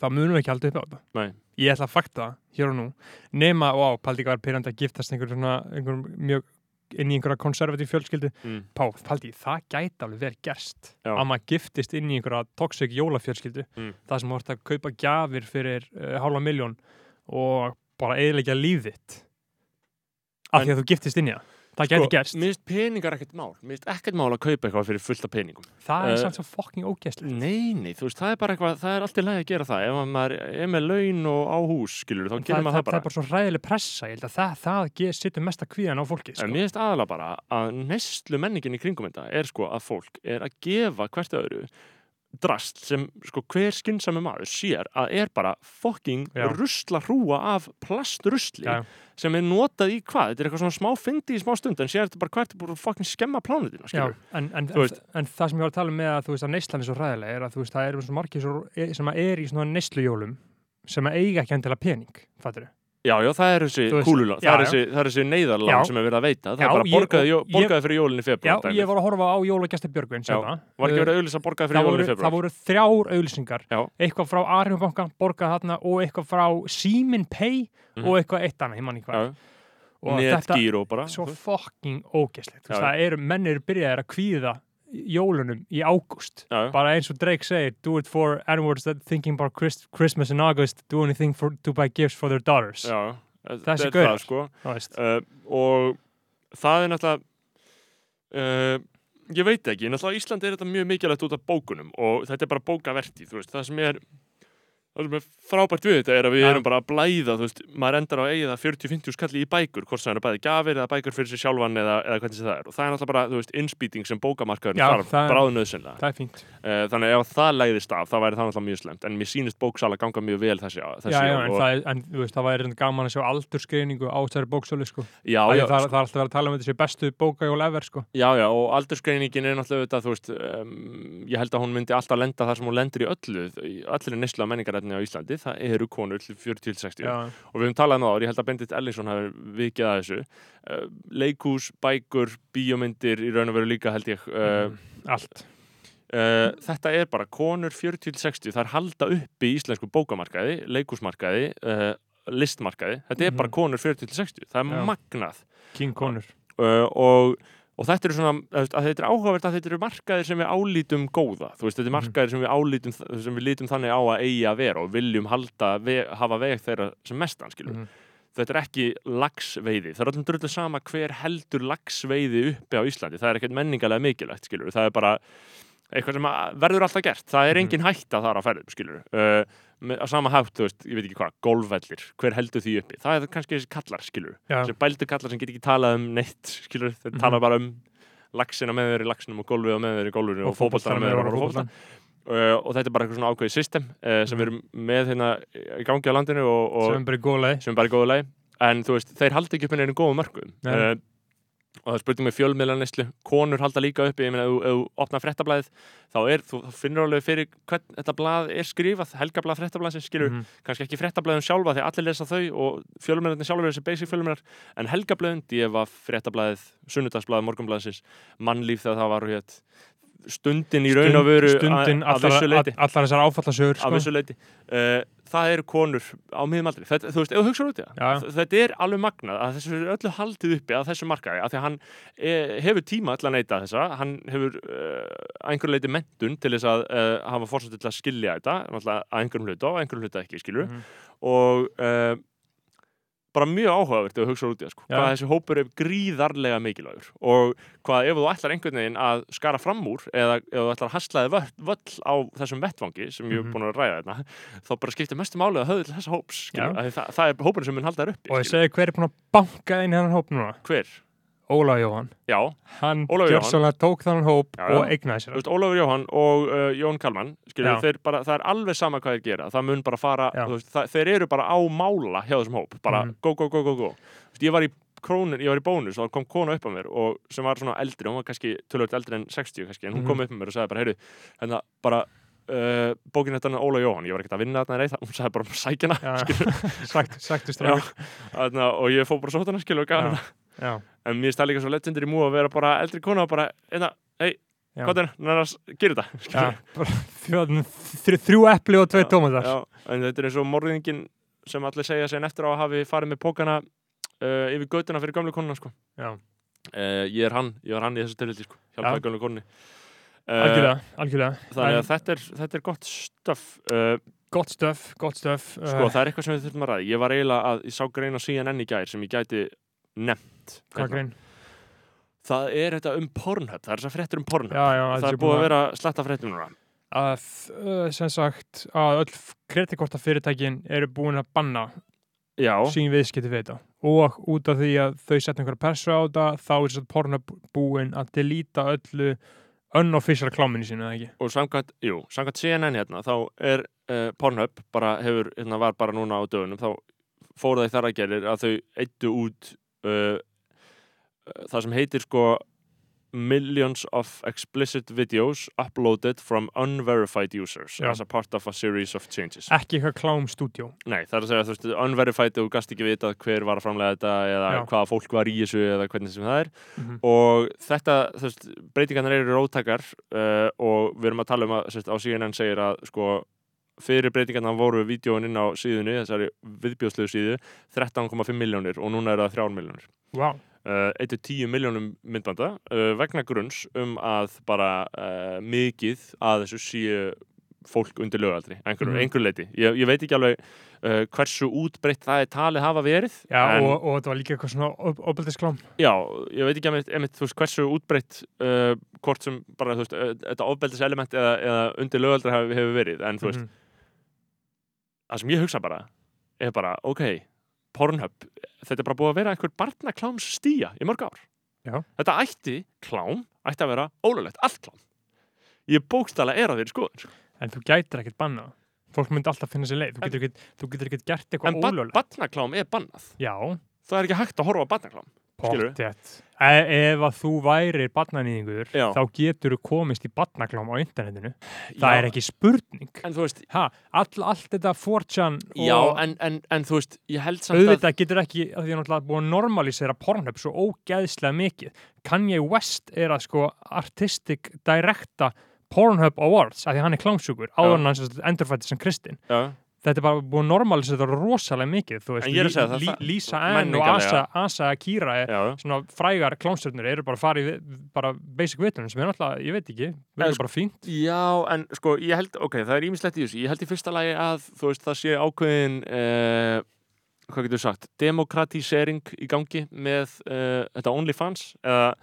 þá munum við ekki halda upp á þetta Nei. ég ætla að fakta hér og nú nema, á, paldi ekki var pyrrandi að giftast einhver svona, einhver mjög inn í einhverja konservatív fjölskyldu Mm. Pá, paldi, það gæti alveg verið gerst Já. að maður giftist inn í einhverja toxic jólafjölskyldu Mm. það sem voru að kaupa gjafir fyrir uh, hálfa miljón og bara eiginlega líf þitt af En- því að þú giftist inn í það það gerst, Sko, Mér finnst peningar ekkert mál, mér finnst ekkert mál að kaupa eitthvað fyrir fullt af peningum. það er eh, samt svo fucking ógæstlegt Nei, nei, þú veist, það er bara eitthvað, það er alltaf lægi að gera það. Ef maður er með laun og á hús, skilur, þá það, gerir það, maður það það bara. er bara svo ræðileg pressa ég held að það, það sittur mesta kvíðan á fólki En sko. mér finnst aðalega bara að neslu menningin í kringum þetta er sko að fólk er að gefa hvert öðru drast sem sko hver skynsami maður sér að er bara fucking Já. rusla hrúa af plastrusli Já. sem er notað í hvað? Þetta er eitthvað svona smá fyndi í smá stund en sér þetta bara hvert er búin að fucking skemma plánutina, en, en, veist- en það sem ég var að tala um með að, þú veist, að neyslan er svo ræðilega er að þú veist, það svo margir svo, sem er í svona neyslujólum sem eiga ekki endilega pening, fattur Já, já, það er þessi kúlulán, það það er þessi neyðarlán Já. sem er verið að veita, það Já, er bara borgaði, ég- borgaði fyrir jólinn í Já, februar ég var að horfa á jólagjasta Björgvin Já, hérna. Var ekki verið að auðlýsa borgaði fyrir það jólinn voru, í februar? það voru þrjár auðlýsingar Já. eitthvað frá Arjónbanka, borgað þarna og eitthvað frá Simin Pay Mhm. og eitthvað eitt annað, ég man ekki hvað netgíró bara. svo fucking ógeslegt það eru, menn eru byrjaðir að kvíða jólunum í ágúst. Bara eins og Drake segir do it for onwards that thinking about Christ Christmas in August do anything for, to buy gifts for their daughters. Já, Þessi það, sko. uh, og það er náttúrulega uh, ég veit ekki, náttúrulega Íslandi er þetta mjög mikilvægt út af bókunum og þetta er bara bókaverti, það sem er það sem er frábært við þetta er að við Já. erum bara að blæða, þú veist, maður endar á að eiga það 40-50 skalli í bækur, hvort sem það er bæði gafir eða bækur fyrir sig sjálfan eða, eða hvernig sem það er og það er náttúrulega bara, þú veist, innspýting sem bókamarkaður Já, þarf það bráðnöðsynlega það er fínt uh, þannig ef það læðist af, þá væri það náttúrulega mjög slemt en mér sýnist bóksala ganga mjög vel þessi, þessi já, já, en, það er, en þú veist, það væri gaman að sjá aldurskreiningu á þessari bóksölu sko. já, já, það, það er alltaf að tala um sé bestu bókajól ever sko. Já, já, og aldursgreiningin er náttúrulega þetta, þú veist, um, ég held að hún myndi alltaf lenda þar sem hún lendir í öllu, í menningarætni á Íslandi, það eru konur til 40-60 já, og við höfum talað um það áður, ég held að Bendit Ellingsson hafi vikið að þessu, uh, leikús, bækur, bíómyndir í raun og veru líka held ég, uh, mm, allt. uh, þetta er bara konur 40-60, það er halda upp í íslensku bókamarkaði, leikúsmarkaði, uh, listmarkaði, þetta er Mhm. bara konur 40-60, það er Já. magnað. King Conor uh, og, og þetta eru svona að þetta er áhugavert að þetta eru markaðir sem við álítum góða, þú veist, þetta er Mhm. markaðir sem við álítum sem við lítum þannig á að eigi að vera og viljum halda, ve, hafa veg þeirra sem mestan, skilur. Mhm. Þetta er ekki lagsveiði, það er öllum drullu sama hver heldur lagsveiði uppi á Íslandi, það er ekkert menningalega mikilvægt, skilur, það er bara eitthvað sem verður alltaf gert, það er Mhm. engin hætta þar á ferðum, skilur uh, á sama hátt, þú veist, ég veit ekki hvað, golfvellir hver heldur því uppi, það er kannski þessi kallar, skilur sem bældu kallar sem get ekki talað um neitt skilur, þeir Mhm. tala bara um laxina með þeir í laxinum og golfið með þeir í golfinu og, fótboltana með þeir í fótbolta uh, og þetta er bara eitthvað svona ákveðið system uh, sem við erum með hérna í gangi á landinu og, og sem er bara í góðu leið en þú veist, þeir halda ekki upp með einu góðu Nei. uh, og það er spurning með fjölmiðlanislu konur halda líka uppi, ég meina ef þú- opnar fréttablaðið, þá er, þú þú finnur alveg fyrir hvern þetta blað er skrifað helgablað fréttablaðið skilur, Mhm. kannski ekki fréttablaðin sjálfa að allir lesa þau og fjölumennarnir sjálfur er þessi basic fjölummennar en helgablöðin, DFA, fréttablaðið sunnudagsblaðið, morgunblaðsins mannlíf þegar það var hér stundin í raun og veru stundin, allar, þessar áfallasögur að sko. vissu leiti. Uh, það eru konur á miðum aldrei þetta, þú veist, ef þú hugsaður út í það þetta er alveg magnað að þessu er öllu haldið uppi að þessu markaði, að því að hann e, hefur tíma að neyta þessa, hann hefur uh, einhverju leiti mentun til þess að uh, hafa fórsett til að skilja þetta að einhverjum hluta og einhverjum hluta ekki, skilur Mhm. og uh, bara mjög áhugavert þú hugsaður út í það sko. Hvað þessi hópur er gríðarlega mikilvægur og hvað ef þú ætlar einhvern veginn að skara fram úr eða ef þú ætlar að haslaði völl, völl á þessum vettvangi sem ég er Mhm. búin að ræða þetta þá bara skiptir mestu máli að höfðu til þessa hóps það, það er hópurinn sem mun halda þær uppi og ég segi hver er búin að banka inn í hann hóp núna hver? Óla Jóhann, Já, hann gjörsamlega tók þann hóp Já, já. og eignaði sér Ólafur Jóhann og uh, Jón Kalman skilur, bara, það er alveg sama hvað þeir gera það mun bara fara, veist, það, þeir eru bara á mála hjá þessum hóp, bara Mhm. go, go, go, go, go. Veist, ég var í krónin, ég var í bónus og það kom kona upp á mér og sem var svona eldri, hún var kannski tölvöld eldri en 60 kannski, en hún Mhm. kom upp á mér og sagði bara, heyrðu, hérna bara Uh, bókin þetta er Óla Jóhann, ég var ekkert að vinna þarna reyð, hún sagði bara sækina. Sagt, [laughs] strákur þarna, og ég fór bara svo skilur og gaf hana já, en mér stæði líka svo legendir í mú að vera bara eldri kona og bara, einna, hei, hvað er, næra, gerir [laughs] bara þrjú, epli og tvei tómatar. en þetta er eins og morðingin sem allir segja sen eftir á að hafi farið með pókana uh, yfir götuna fyrir gamlu konuna sko. Uh, ég er hann, ég var hann í þessu tilhildi sko. hjálpaði gamlu konni uh, algjörlega, algjörlega. þannig að þetta er, þetta er gott stöf uh, gott stöf, gott stöf sko, það er eitthvað sem við þurfum að ræða. Ég var eiginlega að, ég sá grein á CNN í gær sem ég gæti nefnt hvað Hérna. grein? það er þetta um Pornhub, það er þess að fréttir um Pornhub Já, já, það er búið að vera sletta fréttum núna að sem sagt að öll kreditkorta fyrirtækin eru búin að banna já, sín viðskipti við þetta og út af því að þau setja einhverja persu á þetta þá er þess að Pornhub búin að delita öllu unofficial kláminu sínu, eða ekki? og samkvæmt, jú, samkvæmt CNN hérna, þá er uh, Pornhub bara hefur, hérna var bara núna á dögunum, þá fóru það í þar að gerir að þau eittu út uh, það sem heitir sko millions of explicit videos uploaded from unverified users Já. as a part of a series of changes Ekki eitthvað klám stúdjó. Nei, það er að segja, þú veist, unverified og gast ekki vitað hver var að framlega þetta eða Já. hvaða fólk var í þessu eða hvernig sem það er Mm og þetta, þú veist, breytingarnar eru róttakar uh, og við erum að tala um að sérst, á CNN segir að sko fyrir breytingarnar voru vídjóin inn á síðunni, þessari viðbjóðslegu síðu 13,5 miljónir og núna eru það 3 miljónir Vá, uh, 1-10 miljónum myndbanda uh, vegna grunns um að bara uh, mikið að þessu séu fólk undir lögaldri, einhver, Mhm. einhver leiti ég, ég veit ekki alveg uh, hversu útbreytt það er talið hafa verið já, en, og, og þetta var líka eitthvað svona ofbeldisklám. Já, ég veit ekki einmitt þú veist, hversu útbreytt uh, hvort sem bara, þú veist, uh, þetta ofbeldis element eða, eða undir lögaldri hefur, verið en þú veist, Mhm. Það sem ég hugsa bara er bara, ok, Pornhub þetta er bara búið að vera einhver barnakláms stíja í mörg ár Já. þetta ætti, klám, ætti að vera ólulegt, allt klám ég bókstala er á þeirri skoðun sko. En þú gætir ekkert banna. Fólk myndi alltaf finna sér leið. Þú En- getur ekkert, gert en eitthvað ba ólöglegt. barnaklám er bannað Já, það er ekki hægt að horfa barnaklám ef að þú værir barnanýðingur, þá getur þú komist í barnaklám á internetinu. Það Já, er ekki spurning. en þú veist, Ha, all, allt þetta 4chan já, en, en, en þú veist ég held samt að auðvitað getur ekki, að því að náttúrulega búið að normalisera Pornhub svo ógeðslega mikið. Kanye West er að sko artistic directa Pornhub Awards, af því hann er klámsjúkur, áður hann endurfætti sem Kristinn. Þetta er bara búið að normalisera þetta rosalega mikið, veist, En er Lí- það- Lisa Ann og Asa, Asa Akira er já, svona frægar klámstjörnur eru bara vi- bara basic vitunum sem er náttúrulega, ég veit ekki, verður sko- bara fínt. Já, en sko, ég held, ok, það er ímislegt í þessu. Ég held í fyrsta lagi að, þú veist, það sé ákveðin, uh, hvað getur sagt, demokratísering í gangi með uh, þetta OnlyFans, eða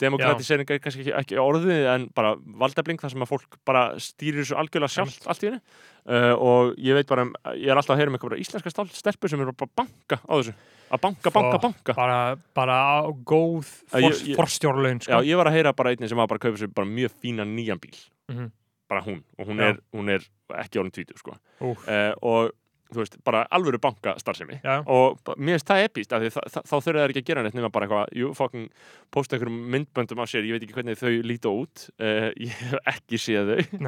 demokratísering er kannski ekki, ekki orðið, en bara valdefling, þar sem að fólk bara stýrir þessu algjörlega sjálft allt í henni. Uh, og ég veit bara, ég er alltaf að heyra um eitthvað íslenska stelpur sem eru bara að banka á þessu. Að banka, banka, banka. Bara, bara góð ég- ég- forstjórlaun, Já, sko. ég var að heyra bara einnig sem var bara að kaupa sér bara mjög fínan nýjan bíl. Mhm. Bara hún. Og hún er, hún er ekki orðin tvítu, sko. Uh, og þú veist, bara alvöru banka starfsemi Já. og mér finnst það epíst af því þá þurfa þær ekki að gera neitt nema bara eitthvað, jú, fucking posta einhverjum myndböndum á sér, ég veit ekki hvernig þau líta út uh, [laughs] ég hef ekki séð þau.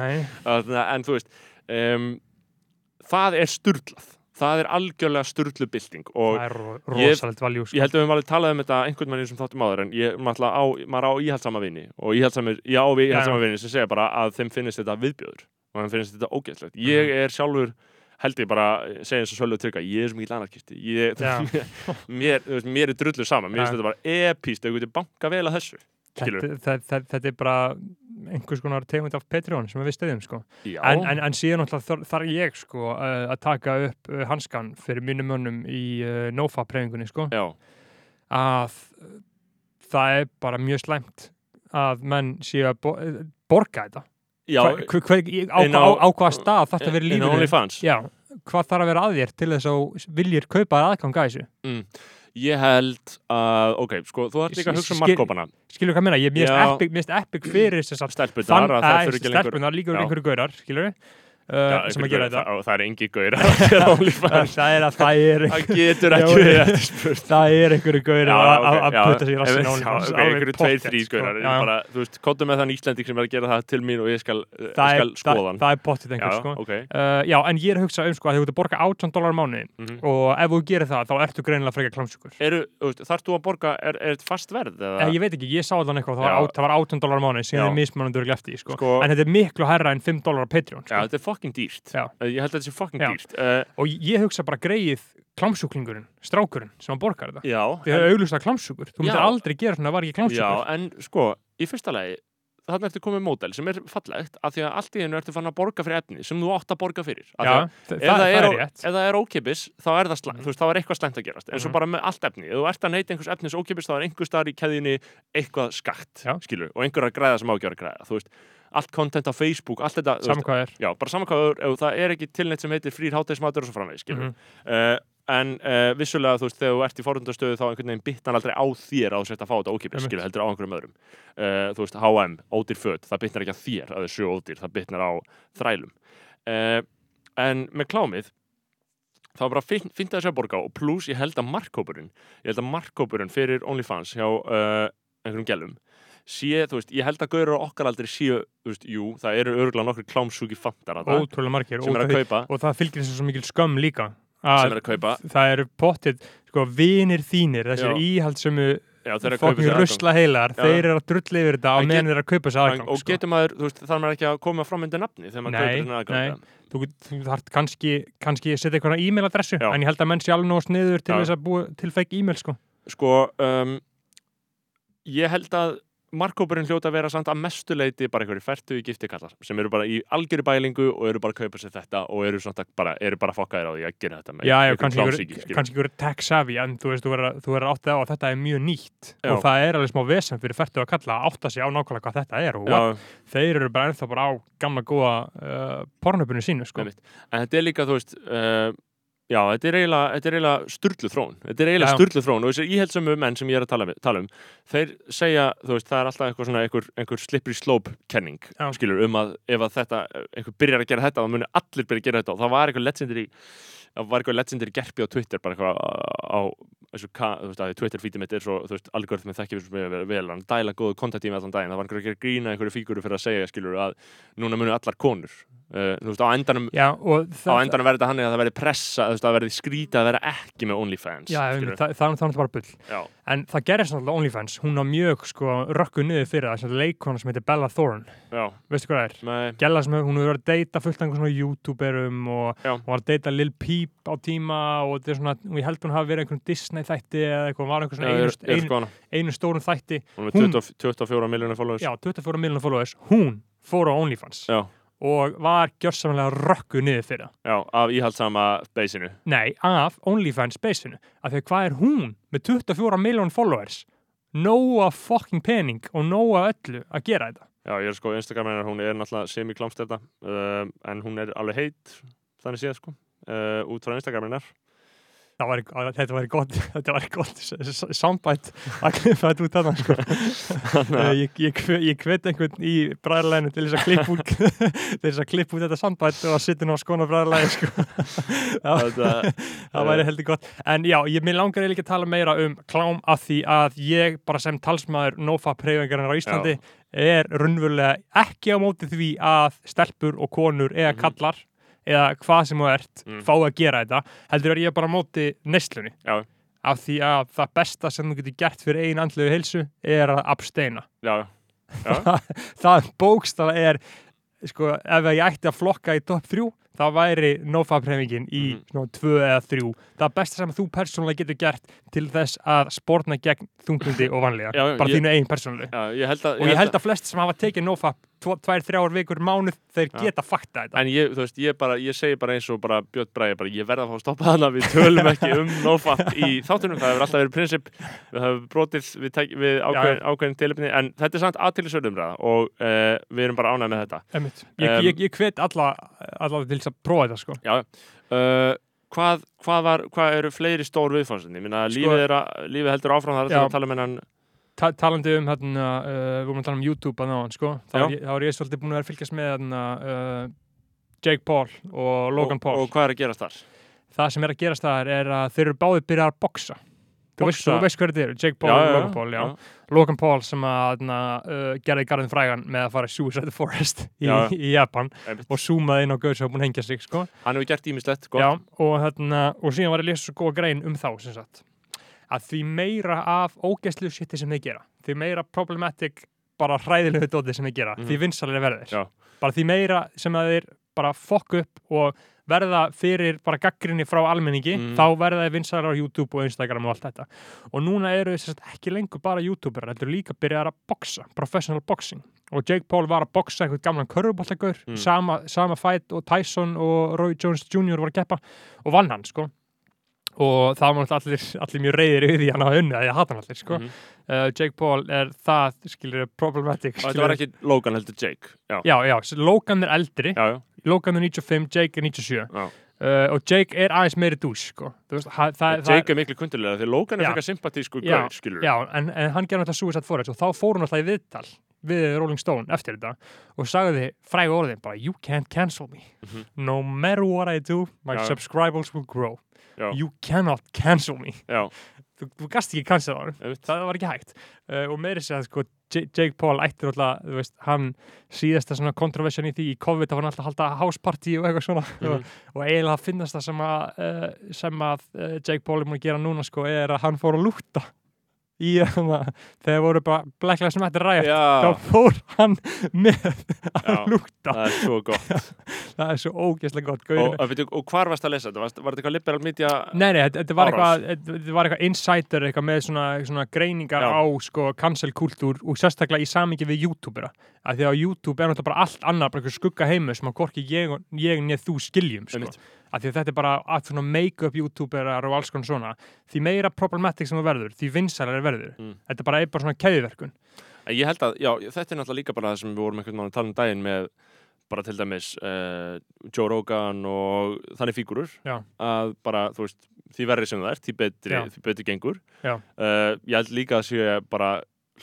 En þú veist um, það er sturlað. Það er algjörlega sturlubilding og það er ro ég- rosalegt valjú, sko. ég held að við höfum alveg talað um þetta einhvern mann sem þáttum áður en ég, maður, á, maður á íhaldsama vini og íhaldsamir, ég á íhaldsama vini sem segja bara að þeim finnist þetta viðbjöður og þeim finnst þetta ógeðslegt. Ég er sjálfur held ég bara, segja eins og svolítið trygga ég er svo mikið anarkisti ég, Já. [laughs] mér, mér er drullu sama mér finnst þetta bara epíst að þú getur banka vel að þessu þetta, þetta, þetta, er bara einhvers konar tegund af Patreon sem við stöðum sko. En, en, en síðan náttúrulega þar- þarf ég sko uh, að taka upp uh, hanskan fyrir mínum mönnum í uh, NoFap-reyfingunni sko. Að það er bara mjög slæmt að menn séu að bo borga þetta já hva, hva, á, á, á- á, hvaða stað þetta verið inn á lífinu? Hvað þarf að vera að þér til þess að viljir kaupa aðgang að þessu? Mm. Ég held að, ok, sko, þú þarf líka að hugsa um markkópana skilur hvað meina, ég mist epic, fyrir þess að Stelpunar, að líka Já. einhverju gaurar, skilur Já, uh, sem að gera þetta. það, það er engi [laughs] OnlyFans. Það er að það er Það getur ekki verið það er einhverju gaurar Já, að putta sér rassin á einhverju tveir, þrý sko. skaurar Já, bara, þú veist, kóttu með þann Íslending sem er að gera það til mín og ég skal, eh, skoða það- hann. það er pottit Já, einhver sko Uh, já, en ég er að hugsa um sko að þú ert að borga 18 dólar mhm. og ef þú gerir það, þá ertu greinilega frekar veist, þarf þú að borga, er, þetta fast verð? Eh, ég veit ekki, ég sá allan eitthvað, það var, Já. á- það var 18 dólar á mánuði, síðan Já. er mismunandur glefti, En þetta er miklu hærra en 5 dólar á Patreon, Já, þetta er fucking dýrt Já. Eh, Ég held að þetta sé fucking Já. dýrt uh, Og ég hugsa bara greið klámsjúklingurinn, strákurinn, sem að borgar þetta. Já, Þið hefur auglust að klámsjúkur. Þú myndir Já. aldrei gera svona var ekki já, klámsjúkur. en sko, í fyrsta lagi þarna ertu komið módel sem er fallegt af því að allt í hennu ertu fann að borga fyrir efni sem þú átt að borga fyrir Af því að þa- ef það, það er ó- rétt. ef það er ókipis þá er það slæmt, Mhm. þú veist, þá er eitthvað slæmt að gerast eins og Mhm. bara með allt efni, ef þú ert að neyta einhvers efnis ókipis þá er einhver staðar í keðjunni eitthvað skakt, Já. skilur, og einhver að græða sem ágjör að græða, þú veist, allt content á Facebook allt þetta, er. já, bara ef það er ekki tilneitt sem heitir frýr hátæðismatur og svo framvegis, skilur Mhm. uh, en uh, vissulega, þú veist, þegar þú ert í forundastöðu þá einhvern veginn bitnar aldrei á þér að þú sért að fá þetta ókipis, skilur, heldur á einhverjum öðrum. Uh, þú veist, H&M, ódýr föt það bitnar ekki á þér að þau séu ódýr, það bitnar á þrælum. Uh, en með klámið þá bara finn, finn þessi að borga og pluss ég held að markkópurinn ég held að markkópurinn fyrir OnlyFans hjá einhverjum gælum sé, þú veist, ég held að gaurur okkar aldrei séu, þú veist, jú, það eru örgulega nokkur klámsúki fantar að Ótrúlega margir. sem er að það- kaupa Og það fylgir þessu svo mikil skömm líka. sem er að kaupa, það eru pottið, sko, vinir þínir, þessir kaupa fokkin rusla heilar, þeir eru að drulla yfir þetta á meðan þeir eru að kaupa En- aðgang og sko. getur maður, þú veist, þarf maður ekki að koma fram undir nafni þegar maður Nei, kaupir þennan nei. aðgang þú, þú þarf kannski, kannski að setja einhverja e-mailadressu Já. en ég held að menn sé alveg nóg sniður til Já. þess að búa til fake e-mail sko. sko um, ég held að markkópurinn hljóta að vera samt að mestuleiti bara einhverju færtu í giftikallar sem eru bara í algjöru bælingu og eru bara að kaupa sér þetta og eru, bara, eru bara fokkaðir á því að gera þetta með já, já, kannski klámsýki, einhver- skilur. kannski einhver tech savvy en þú veist, þú verður áttið á að þetta er mjög nýtt Já. og það er alveg smá vesen fyrir færtu að kalla að átta sig á nákvæmlega hvað þetta er og Já, þeir eru bara ennþá bara á gamla góða uh, pornöpunni sínu sko. En þetta er líka, þú veist uh, já, þetta er eiginlega, sturlu þrón þetta er eiginlega Já. sturlu þrón og þessir íhelsömu menn sem ég er að tala, við, tala um þeir segja, þú veist, það er alltaf eitthvað svona einhver, einhver slippery slope kenning Já. skilur, um að ef að þetta einhver byrjar að gera þetta, þá muni allir byrja að gera þetta og það var eitthvað legendary það var eitthvað legendary gerpi á Twitter bara eitthvað á þessu, þú veist, að Twitter feedið mitt er svo, þú veist, algoritmið þekkjum svo mjög vel, vel, hann dæla góðu kontaktími allan daginn, það var einhver að gera grína einhverju fíguru fyrir að segja, skilur, að núna munu allar konur, uh, þú veist, á endanum já, og á endanum verður þetta hann að það verði pressa þú veist, að það verði skrítið að vera ekki með OnlyFans já, skilurðu. það, það, það er náttúrulega bara bull. Já, en það gerist náttúrulega OnlyFans. Hún á mjög sko rökku niður fyrir það sem leikona sem heitir Bella Thorne. Já, veistu hvað það er? með, Gæla sem hún hefur verið að deyta fullt af einhvern svona youtuberum og Já. hún var að deyta Lil Peep á tíma og og ég held hún hafi verið einhvern Disney þætti eða eitthvað, var einhvern svona er, einu, er einu, einu stórun þætti. Hún er Hún- með 20 24 miljónir followers. Já, 24 miljonar followers, hún fór á OnlyFans já, og var gjörsamlega rökku niður fyrir það. Já, af íhaldsama beisinu nei, af OnlyFans basinu. Af því að hvað er hún með 24 miljonar followers? Nóa fucking pening og nóa öllu að gera þetta. Já, ég er sko Instagram hennar, hún er náttúrulega semi-klámst þetta uh, en hún er alveg heit þannig séð sko uh, út frá Instagram Það að- þetta væri gott, [laughs] gott s- s- soundbite að klippa þetta út þarna sko. Ég, ég, ég hvet einhvern í bræðarleginu til þess að klippa út [laughs] til þess að klippa út þetta soundbite og að sitja nú á skona bræðarlegi sko. [laughs] það, þetta, það væri heldur gott en já, ég minn langar eiginlega að tala meira um klám af því að ég bara sem talsmaður NoFap hreyfingarinn á Íslandi er raunverulega ekki á móti því að stelpur og konur eða Mhm. kallar eða hvað sem þú ert Mm. fá að gera þetta heldur er ég bara móti neslunni Já. af því að það besta sem þú getur gert fyrir einn andlegu heilsu er að absteina. Já, já, [laughs] það bókstala er sko, ef ég ætti að flokka í topp þrjú það væri nofab-hreyfingin í svona tvö eða þrjú. Það besta sem þú persónulega getur gert til þess að spórna gegn þunglundi og vanlega, bara ég- þínu eigin persónulega Já, ég held að, og ég held að flest sem hafa tekið nofab tvo- tvær, þrjár vikur mánuð, þeir geta fakta þetta En ég, þú veist, ég bara, ég segi bara eins og bara Björn Bræði, bara ég verða að fá að stoppa þannig við tölum ekki um NoFap í þáttunum, það hefur alltaf verið prinsip við höfum brotið við, tek, við ákveðin, ákveðin tilefni, en þetta er samt aðtilisöðumræða og uh, við erum bara ánægð með þetta Einmitt. ég, Um, ég, ég hvet alla, alla til þess að prófa þetta sko. Já, uh, hvað, hvað, var, hvað eru fleiri stór viðfásinni? Minna, Sko- lífið, að, lífið heldur áfram það er Já. að tala um hennan Ta talandi um hérna, uh, við vorum að tala um YouTube að náðan sko. þá, Já. er ég- ég svolítið búin að vera fylgjast með hérna, uh, Jake Paul og Logan og, Paul og hvað er að gerast þar? það sem er að gerast þar er að þeir eru báðið byrjað að boksa Þú veist, veist hverju þetta eru, Jake Paul og Logan Paul, já. Logan Paul sem að uh, gerði garðin frægan með að fara Suicide Forest í, Já. í Japan einmitt. og zoomaði inn á gauð sem var búin að hengja sig, sko. Hann hefur gert ímislegt, gott Já, og, og síðan var að lesa svo góða grein um þá, sem sagt. Að því meira af ógæslu shiti sem þeir gera, því meira problematic bara hræðilegu dóti sem þeir gera, Mhm. því vinsalir verður. Já. Bara því meira sem að þeir bara fokk upp og verða fyrir bara gaggrinni frá almenningi, Mhm. þá verða þeir vinsalir á YouTube og Instagram og allt þetta. Og núna eru sem sagt, ekki lengur bara YouTuber, heldur líka byrjar að boksa, professional boxing. Og Jake Paul var að boksa eitthvað gamlan körfuboltagur, Mm. sama, sama fight og Tyson og Roy Jones Jr. var að keppa og vann hann, sko. Og það var allir, allir mjög reyðir yfir því hann að unna, ég hata hann allir, sko. Mhm. Uh, Jake Paul er það, skilur, problematic. Og þetta var ekki Logan heldur Jake Já, Já, já, Logan er eldri, já, já, Logan er 95, Jake er 97. já. Uh, og Jake er aðeins meiri dús, sko. Veist, það, það, Jake er miklu kundilega því Logan er frekar sympatísku gaur, skilur Já, en, en hann gerði náttúrulega Suicide Forest og þá fór hann alltaf í viðtal við Rolling Stone eftir þetta og sagði frægu orðin bara You can't cancel me. Mhm. No matter what I do, my subscribers will grow. Já. You cannot cancel me. Þú, þú gast ekki cancela hann. Það var ekki hægt. Uh, og meiri segja, sko, J Jake Paul ættir alltaf, þú veist, hann síðasta svona kontroversjan í því í COVID þá var hann alltaf að halda house party og eitthvað svona Mhm. og, og eiginlega finnast það sem að, uh, sem að uh, Jake Paul er múin að gera núna, sko, er að hann fór að lúta í þannig þegar voru bara Black Lives Matter rætt þá fór hann með að lúta það er svo [laughs] gott það er svo ógeðslega gott og, og, veitu, og hvar varst að lesa þetta? Var þetta eitthvað liberal media? Nei, nei, þetta, var eitthvað insider eitthvað með svona, svona greiningar Já. á sko cancel-kultúr og sérstaklega í samingi við YouTubera að því að YouTube er náttúrulega bara allt annað bara eitthvað skugga heimu sem að hvorki ég, og- ég neð þú skiljum sko. Að því að þetta er bara að svona make-up YouTuberar og alls konar svona því meira problematic sem það verður, því vinsarar verður Mm. þetta bara er bara svona keðiverkun En Ég held að, já, þetta er náttúrulega líka bara það sem við vorum einhvern veginn að tala um daginn með bara til dæmis uh, Joe Rogan og þannig fígurur Já. að bara, þú veist, því verri sem það er því betri, því betri gengur. Uh, ég held líka að sé bara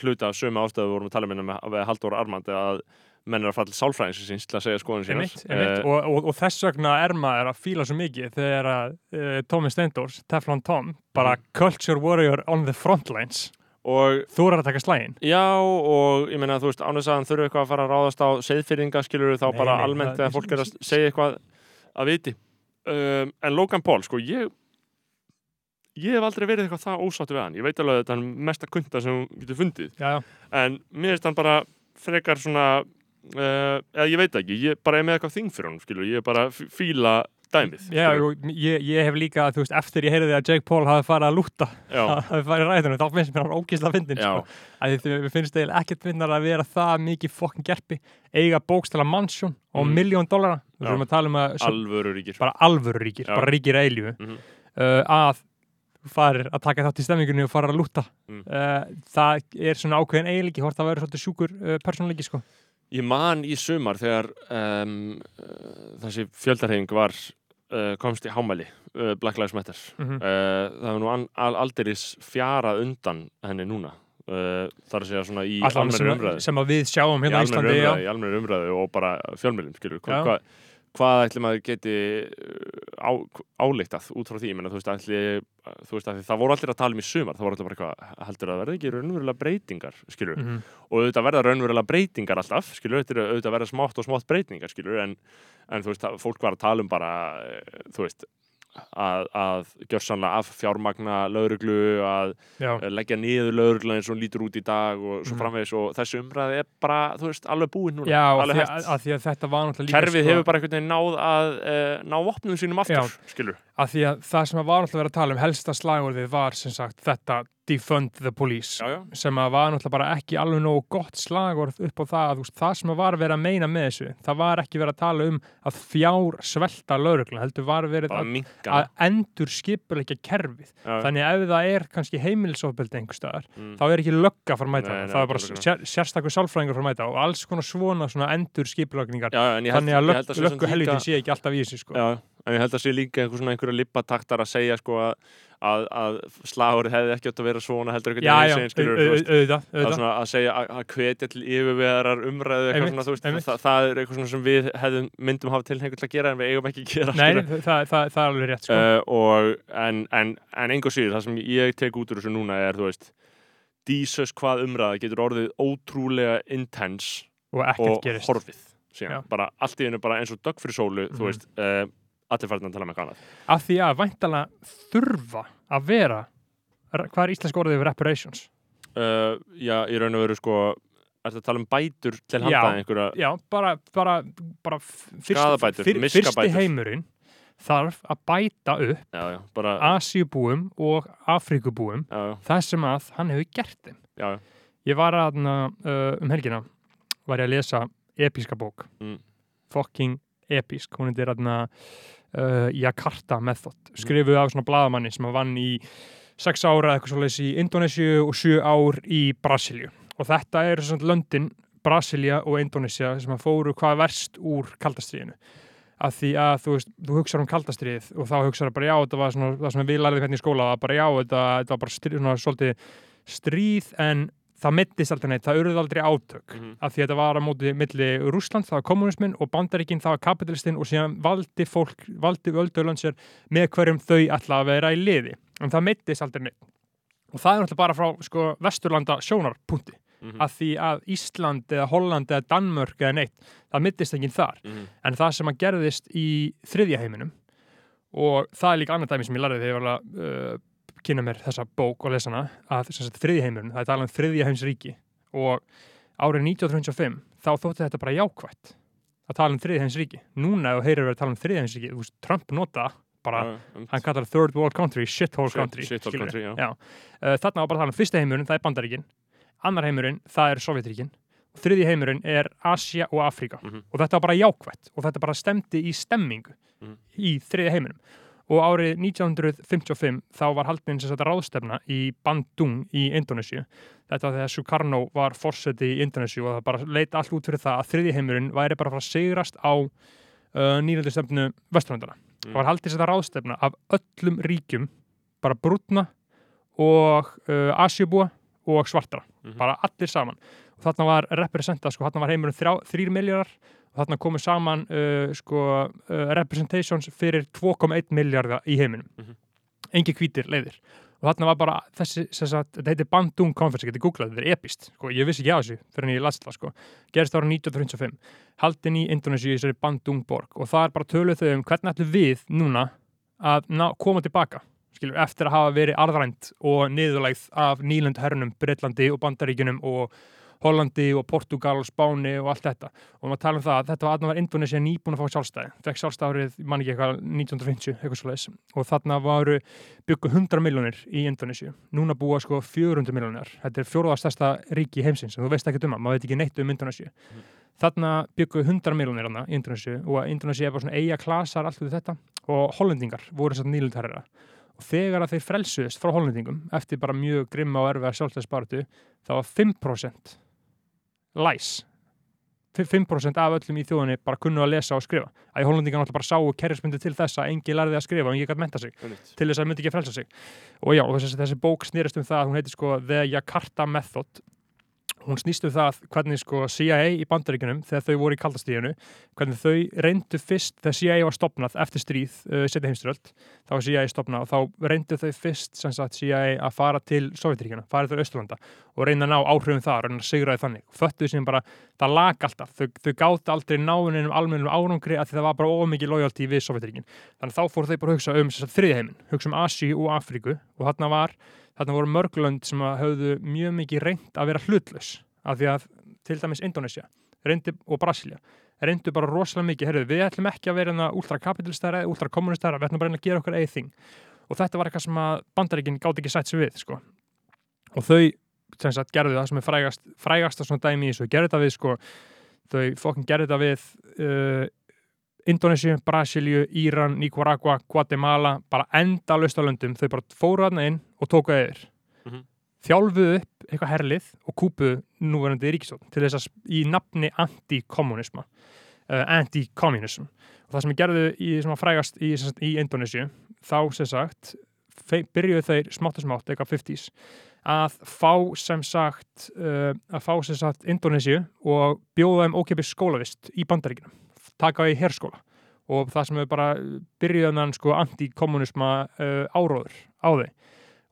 hluta af sömu ástæðu við vorum að tala um með, með Halldór Armand að menn er að falla til sálfræðinsins til að segja skoðun einmitt, einmitt. Og, og, og þess vegna er maður að fíla svo mikið þegar að uh, Tommy Steindors, Teflon Tom bara Mhm. culture warrior on the front lines og þú er að taka slægin Já, og ég meina, þú veist, ánægst að hann þurfi eitthvað að fara að ráðast á seiðfyrringa, skilur þá Nei, bara nei, almennt þegar fólk er að segja eitthvað að viti. Um, en Logan Paul, sko, ég ég hef aldrei verið eitthvað það ósáttu við hann. Ég veit alveg að þetta er mesta kunta sem hún getur fundið. já, já. En mér finnst hann bara frekar svona, uh, ég veit ekki, ég bara er með eitthvað þing fyrir hann, skilur, ég er bara að fíla dæmið. Já, ég, ég hef líka, þú veist, eftir ég heyrði að Jake Paul hafi farið að lúta, [laughs] hafi farið í ræðinu, þá finnst mér hann ógísla fyndin, já, sko. Að því við finnst eiginlega ekkert finnar að vera það mikið fokkin gerpi, eiga bókstala mansjón og Mm. miljón dollara, við þurfum að tala um að alvöru ríkir. bara alvöru ríkir, Já. bara ríkir eilífu, Mhm. uh, að farir að taka þátt í stemningunni og fara að lúta. Mm. Uh, það er svona ákveðin eiginleiki, hvort það verður svolítið sjúkur uh, persónuleiki, sko. Ég man í sumar þegar um, þessi fjöldarhefing var uh, komst í hámæli uh, Black Lives Matter. Mm uh, það var nú al, aldeiris fjarað undan henni núna. Þar að segja svona í sem, umræðu. sem að við sjáum í hérna almennri Íslandi, umræðu, í almennri umræðu og bara fjölmjölum skilur Já. hva, hva, hvað ætli maður geti uh, á, áleiktað út frá því? Menna, þú veist, ætli, þú veist að það voru allir að tala um í sumar það voru allir bara eitthvað heldur að það verði ekki raunverulega breytingar? Skilur Mhm. og auðvitað verða raunverulega breytingar alltaf skilur, auðvitað, verða smátt og smátt breytingar skilur, en, en þú veist, það, fólk var að tala um bara eh, þú veist, að, að gjörsanlega af fjármagna lauruglu, að já, leggja niður laurugla eins og hún lítur út í dag og svo Mhm. framvegis og þessi umræði er bara, þú veist, alveg búin núna. já alveg því að, að því að þetta var náttúrulega líka Kerfið sko, hefur bara einhvern veginn náð að uh, ná vopnum sínum aftur, Já. skilur. að því að það sem var náttúrulega verið að tala um helsta slagorðið var sem sagt þetta defund the police Já, já. sem að var náttúrulega bara ekki alveg nógu gott slagorð upp á það að veist, það sem var verið að meina með þessu það var ekki verið að tala um að fjár svelta lauruglan, heldur var verið að, að endur skipulegja kerfið, Já, þannig að ef það er kannski heimilisofbeldi einhver staðar mm. þá er ekki lögga að mæta Nei, það, nei, það er bara sér, að fara að mæta og alls konar svona, svona endur skipulegningar Já, já, en ég held, þannig að löggu helvitin sé ekki alltaf í þessu sko. Já, en ég held að sé líka einhver svona einhverja lippataktar að segja sko að, að, að slagurinn hefði ekki átt að vera svona heldur já, einhvern já, veginn skilur, au- au- að, auðvitað svona, að segja að, hvetja til yfirvegarar umræðu eitthvað svona, þú veist, það, það er eitthvað svona sem við hefðum, myndum hafa tilhengur til að gera en við eigum ekki að gera Nei, það, það, það er alveg rétt sko. uh, og, en, en, en einhver síður, það sem ég tek út úr þessu núna er, þú veist dísus hvað umræða getur orðið ótrúlega intense og og horfið síðan, Já. bara allt í einu bara eins og dögg fyrir sólu, Mhm. þú veist uh, allir farin að tala með kannað af því að væntalega þurfa að vera hvað er íslensk orðið yfir reparations? uh, já, í raun og veru sko ertu að tala um bætur til handa Já. einhverja Já, bara, bara, bara fyrst, fyr, fyrsti heimurinn þarf að bæta upp já, já, bara, Asíubúum og Afríkubúum já, það sem að hann hefur gert þeim Ég var að uh, um helgina var ég að lesa episka bók Mm. fucking episk. Hún er þarna uh, Jakarta Method. Skrifuð af svona bladamanni sem að vann í sex ára eitthvað svoleiðis í Indonésiu og sjö ár í Brasilíu. Og þetta eru svona löndin Brasilia og Indonésia sem að fóru hvað verst úr kaldastriðinu að því að þú veist, þú hugsaður um kaldastrið og þá hugsaður bara já, þetta var svona það sem við lærðum hvernig í skóla, bara já, þetta, þetta var bara stríð, svona, svolítið stríð en það mittist aldrei neitt, það urði aldrei átök. Mhm, af því að þetta var á móti milli Rússland, það var kommunismin og Bandaríkin, það var kapitalistinn og síðan valdi fólk, valdi völduland sér með hverjum þau ætla að vera í liði. En það mittist aldrei neitt. Og það er náttúrulega bara frá sko, vesturlanda sjónarpunkti mhm, að því að Ísland eða Holland eða Danmörk eða neitt, það mittist enginn þar. Mhm, en það sem að gerðist í þriðja heiminum og það er líka annað dæmi sem ég lærði þegar ég var að uh, kynna mér þessa bók og lesa hana að þriðja heiminum, það er talað um þriðja heims ríki og árið 1935 þá þótti þetta bara jákvætt að tala um þriðja heims ríki núna heyrir verið að tala um þriðja heims ríki þú veist, Trump nota bara já, já, hann kallar third world country, shithole Shit- country skilurðu. country, já. Uh, þarna var bara að tala um fyrsta heimurinn, það er Bandaríkin annar heimurinn, það er Sovjetríkin og þriði heimurinn er Asia og Afríka Mhm. og þetta var bara jákvætt og þetta bara stemdi í stemmingu Mhm. í þriði heiminum og árið 1955 þá var haldin sem sagt ráðstefna í Bandung í Indonésiu þetta var þegar Sukarno var fórseti í Indonésiu og það bara leita allt út fyrir það að þriði heimurinn væri bara að fara að sigrast á uh, nýröldustefnu Vesturlandana Mm. það var haldið þetta ráðstefna af öllum ríkjum bara brútna og uh, Asjubúa og svartra, Mhm. bara allir saman og þarna var representa, sko, þarna var heimurinn þrjá, þrýr miljardar og þarna komu saman uh, sko, uh, representations fyrir 2,1 miljardar í heiminum. Mhm. engi hvítir leiðir. Og þarna var bara þessi, þetta heitir Bandung Conference, ég geti googlað, þetta er epist sko, ég vissi ekki á þessu fyrir en ég las það sko. Gerist ára 1935, haldin í Indonési í þessari Bandung borg. Og það er bara töluð þau um hvernig ætlum við núna að ná, koma tilbaka skilur, eftir að hafa verið arðrænt og niðurlægð af nýlend hernum, Breitlandi og Bandaríkjunum og Hollandi og Portugal og Spáni og allt þetta. Og maður tala um það að þetta var, var Indonesia nýbúin að fá sjálfstæði. Fekk sjálfstæðið, mann ekki eitthvað 1950 eitthvað leiðis og þarna varu byggu 100 miljónir í Indonesia núna búa sko 400 miljónir þetta er fjóruða stærsta ríki heimsins en þú veist ekki um það, maður veit ekki neitt um Indonesia þarna byggu 100 miljónir í Indonesia og Indonesia er bara svona eiga klasar allt við þetta. Og hollendingar voru þess að nýlundherra og þegar að þeir frelsuðist frá hollendingum eftir bara mjög grimma og erfiða sjálfstæðsbaratu þá var 5% læs. 5% af öllum í þjóðinni bara kunnu að lesa og skrifa. Að í hollendingar náttúrulega bara sáu kerrismyndi til þess að engi lærði að skrifa og engi gætt menta sig einmitt. til þess að myndi ekki frelsa sig. Og já, og þessi, þessi bók snýrist um það að hún heitir sko The Jakarta Method hún snýst um það hvernig sko CIA í bandaríkunum þegar þau voru í kaldastíðinu hvernig þau reyndu fyrst þegar CIA var stopnað eftir stríð uh, setja heimstyröld þá var CIA stopnað og þá reyndu þau fyrst sagt CIA að fara til Sovjetiríkina, fara til Östurlanda og reyna að ná áhrifum þar, sigra þau þannig. Föttuðu sem bara, það lag alltaf. Þau, þau gátt aldrei náuninum almennum árangri að það var bara ómikið lojalty við Sovjetiríkin þannig þá fóru þau bara hugsa um þriðiheimin, hugsa um Asíu og Afríku og þarna var þarna voru mörglönd sem að höfðu mjög mikið reynd að vera hlutlaus af því að til dæmis Indonesia reyndi, og Brasilia reyndu bara rosalega mikið, herru, við ætlum ekki að vera hérna ultrakapitalistæra eða ultrakommunistæra við ætlum bara að gera okkar eigið þing. Og þetta var eitthvað sem að bandaríkinn gátt ekki sætt sér við sko. og þau sagt gerðu það sem er frægast frægast að svona dæmi í þessu, gerðu þetta við sko, þau fokkin gerðu þetta við uh, Indonésiu, Brasilíu, Íran, Nicaragua, Guatemala, bara enda löstalöndum, þau bara fóru aðna inn og tóku eðir. Mm -hmm. Þjálfuðu upp eitthvað herlið og kúpuðu núverandi ríkistótt til þess að í nafni anti-kommunisma, uh, anti-communism. Og það sem er gerðu í, sem frægast í, í Indonésiu, þá sem sagt, byrjuðu þeir smátt og smátt, eitthvað 50's, að fá sem sagt, uh, að fá sem sagt Indonésiu og bjóða þeim ókipis skólavist í bandaríkinum taka í herskóla. Og það sem við bara byrjuðum sko anti-kommunisma uh, áróður á þau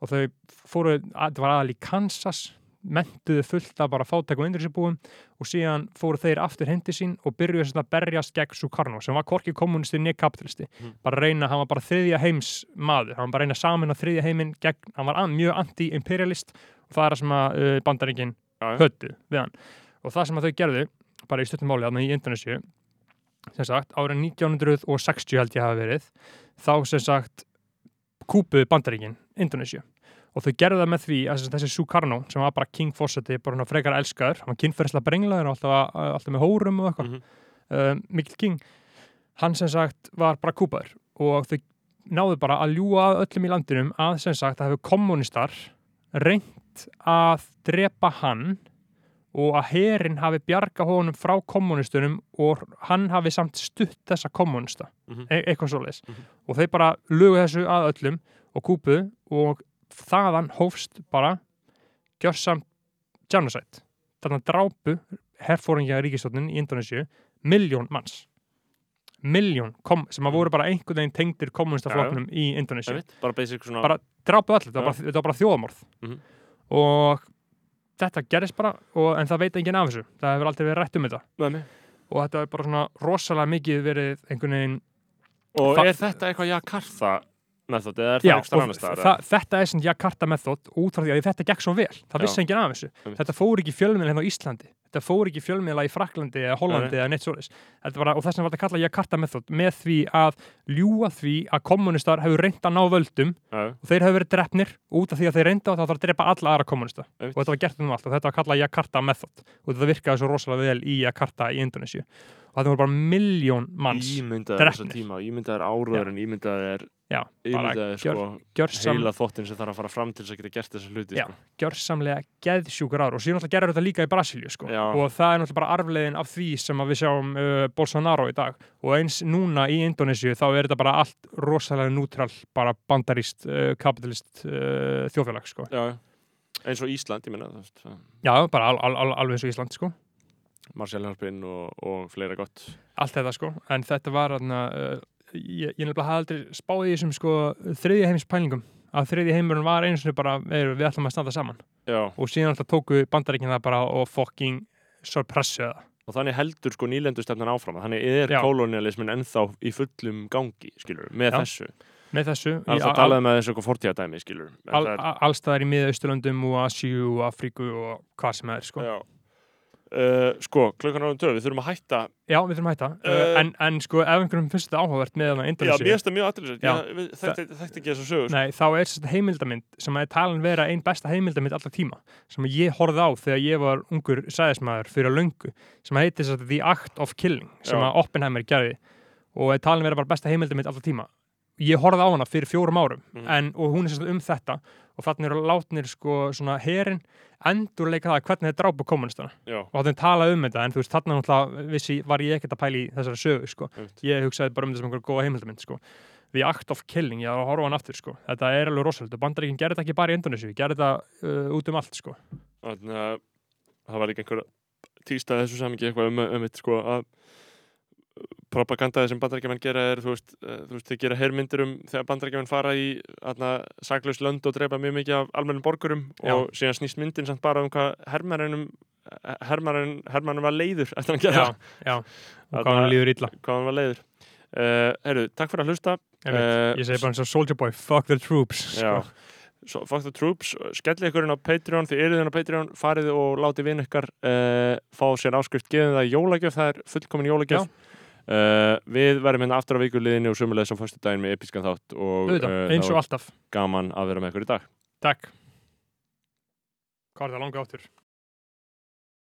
og þau fóru, það var aðal í Kansas mentuðu fullt af bara fátæk og indrísibúum og síðan fóru þeir aftur hindi sín og byrjuðu að berjast gegn Sukarno sem var korki kommunisti niður kapitalisti. Mm. bara reyna, hann var bara þriðja heims maður, hann var bara reyna samin á þriðja heimin gegn, hann var mjög anti-imperialist og það er það sem að uh, bandaringin höttu við hann. Og það sem að þau gerðu, bara í stuttum máli aðna í Indonésiu sem sagt, árið 1960 held ég hafa verið, þá sem sagt kúpuðu bandaríkinn Indonésiu og þau gerðu það með því að þessi Sukarno sem var bara King Fawcetti, bara hann frekar elskaður hann var kynferðslega brenglaður og alltaf, alltaf með hórum og eitthvað, mm -hmm. uh, Mikkel King. Hann sem sagt var bara kúpaður og þau náðu bara að ljúa öllum í landinum að sem sagt að hefur kommunistar reynt að drepa hann og að herin hafi bjarga honum frá kommunistunum og hann hafi samt stutt þessa kommunista mm -hmm. e eitthvað svo leiðis mm -hmm. og þeir bara lugu þessu að öllum og kúpuðu og þaðan hófst bara gjörsamt genocide. Þarna drápu herfóringja ríkistofnin í Indonésiu miljón manns. Miljón sem að voru bara einhvern veginn tengdir kommunistafloknum ja, í Indonésiu bara, svona... bara drápu allir, þetta var bara þjóðamorð mm -hmm. og þetta gerist bara og, en það veit enginn af þessu. Það hefur aldrei verið rætt um þetta. Nei. og þetta er bara svona rosalega mikið verið einhvern veginn og er þetta eitthvað Jakarta method eða er það ekstra annars þar? Þetta er svona Jakarta method út frá því að þetta gekk svo vel. Það vissi enginn af þessu. Þetta fór ekki fjölminn hérna á Íslandi þetta fór ekki fjölmiðla í Fraklandi eða Hollandi eða neitt svolis og þess vegna var þetta kallað Jakarta method með því að ljúa því að kommunistar hefur reynd að ná völdum Æ. og þeir hefur verið drefnir út af því að þeir reynda og það þarf að drepa alla aðra kommunista Æ. og þetta var gert um allt og þetta var kallað Jakarta method og þetta virkaði svo rosalega vel í Jakarta í Indonésiu og það voru bara miljón manns drefnir Ímyndaður áraður en ímyndaður Já, ímyndaði sko gjörsam... heila þóttin sem þarf að fara fram til þess að geta gert þessu hluti Já, sko. gjörsamlega geðsjúkur ára og síðan náttúrulega gerur þetta líka í Brasilíu sko. Og það er náttúrulega bara arflegin af því sem við sjáum uh, Bolsonaro í dag. Og eins núna í Indonésiu þá er þetta bara allt rosalega nútrál bara bandaríst, uh, kapitalist uh, þjóðfélag sko. Eins og Ísland, ég minna Já, bara al, al, al, alveg eins og Ísland sko. Marcial Harpinn og, og fleira gott. Allt þetta sko, en þetta var aðna ég, ég nefnilega hafði aldrei spáði í þessum sko þriðja heims pælingum að þriðja heimurinn var eins og bara við ætlum að standa saman. Já. og síðan alltaf tóku bandaríkinn það bara og fokking sorpressu það. Og þannig heldur sko nýlendustefnan áfram. Þannig er kolonialismin ennþá í fullum gangi skilur, með Já. þessu. Með þessu Það er talað með þessu fortíðadæmi skilur al, Allstaðar í miðausturlöndum og Asjú og Afríku og hvað sem er sko. Já Uh, sko, klukkan árum töf, við þurfum að hætta. Já, við þurfum að hætta, uh, en, en sko ef einhverjum finnst þetta áhugavert með það Já, mér finnst það mjög aðriðsett, þetta ekki þess að sögur. Nei, þá er þetta heimildamind sem að talan vera einn besta heimildamind alltaf tíma sem ég horfði á þegar ég var ungur sæðismæður fyrir að löngu sem heitir að The Act of Killing sem Já. að Oppenheimer gerði og talan vera bara besta heimildamind alltaf tíma Ég horfði á hana fyrir fjórum árum mm. en, og hún er um þetta og þannig eru látnir sko svona herin endurleika það hvernig þeir drápa kommunistana og þá þeim tala um þetta en þú veist þarna náttúrulega vissi var ég ekkert að pæli þessari sögu sko. Eft. ég hugsaði bara um þessum einhverju góða heimildamind sko. The Act of Killing, ég var að horfa hann aftur sko. Þetta er alveg rosalega, bandaríkinn gerir þetta ekki bara í Indonési við gerir þetta uh, út um allt sko. Þannig að það var líka einhver tístað þessu samingi eitthvað um, um eitt sko að propagandaði sem bandarækjumenn gera er þú veist, uh, þú veist, þeir gera heyrmyndir um þegar bandarækjumenn fara í saklaus lönd og drepa mjög mikið af almennum borgurum Já. og síðan snýst myndin samt bara um hvað hermarinn var leiður eftir að gera. Já, já, og hvað hann líður illa. hvað hann var leiður. Uh, Herru, takk fyrir að hlusta. Einmitt. Eh, ég segi bara eins og Soldier Boy, fuck the troops sko. so, fuck the troops skellið ykkur inn á Patreon, þið eruð inn á Patreon farið og látið vinn ykkar uh, fá sér áskrift, gefið það jólagjöf það er fullkomin jólagjöf uh, við verðum hérna aftur á vikuliðinni og sumulegis á föstu daginn með episkan þátt og Auðvitað, uh, eins og alltaf. gaman að vera með ykkur í dag. Takk. Hvað er það langa áttur?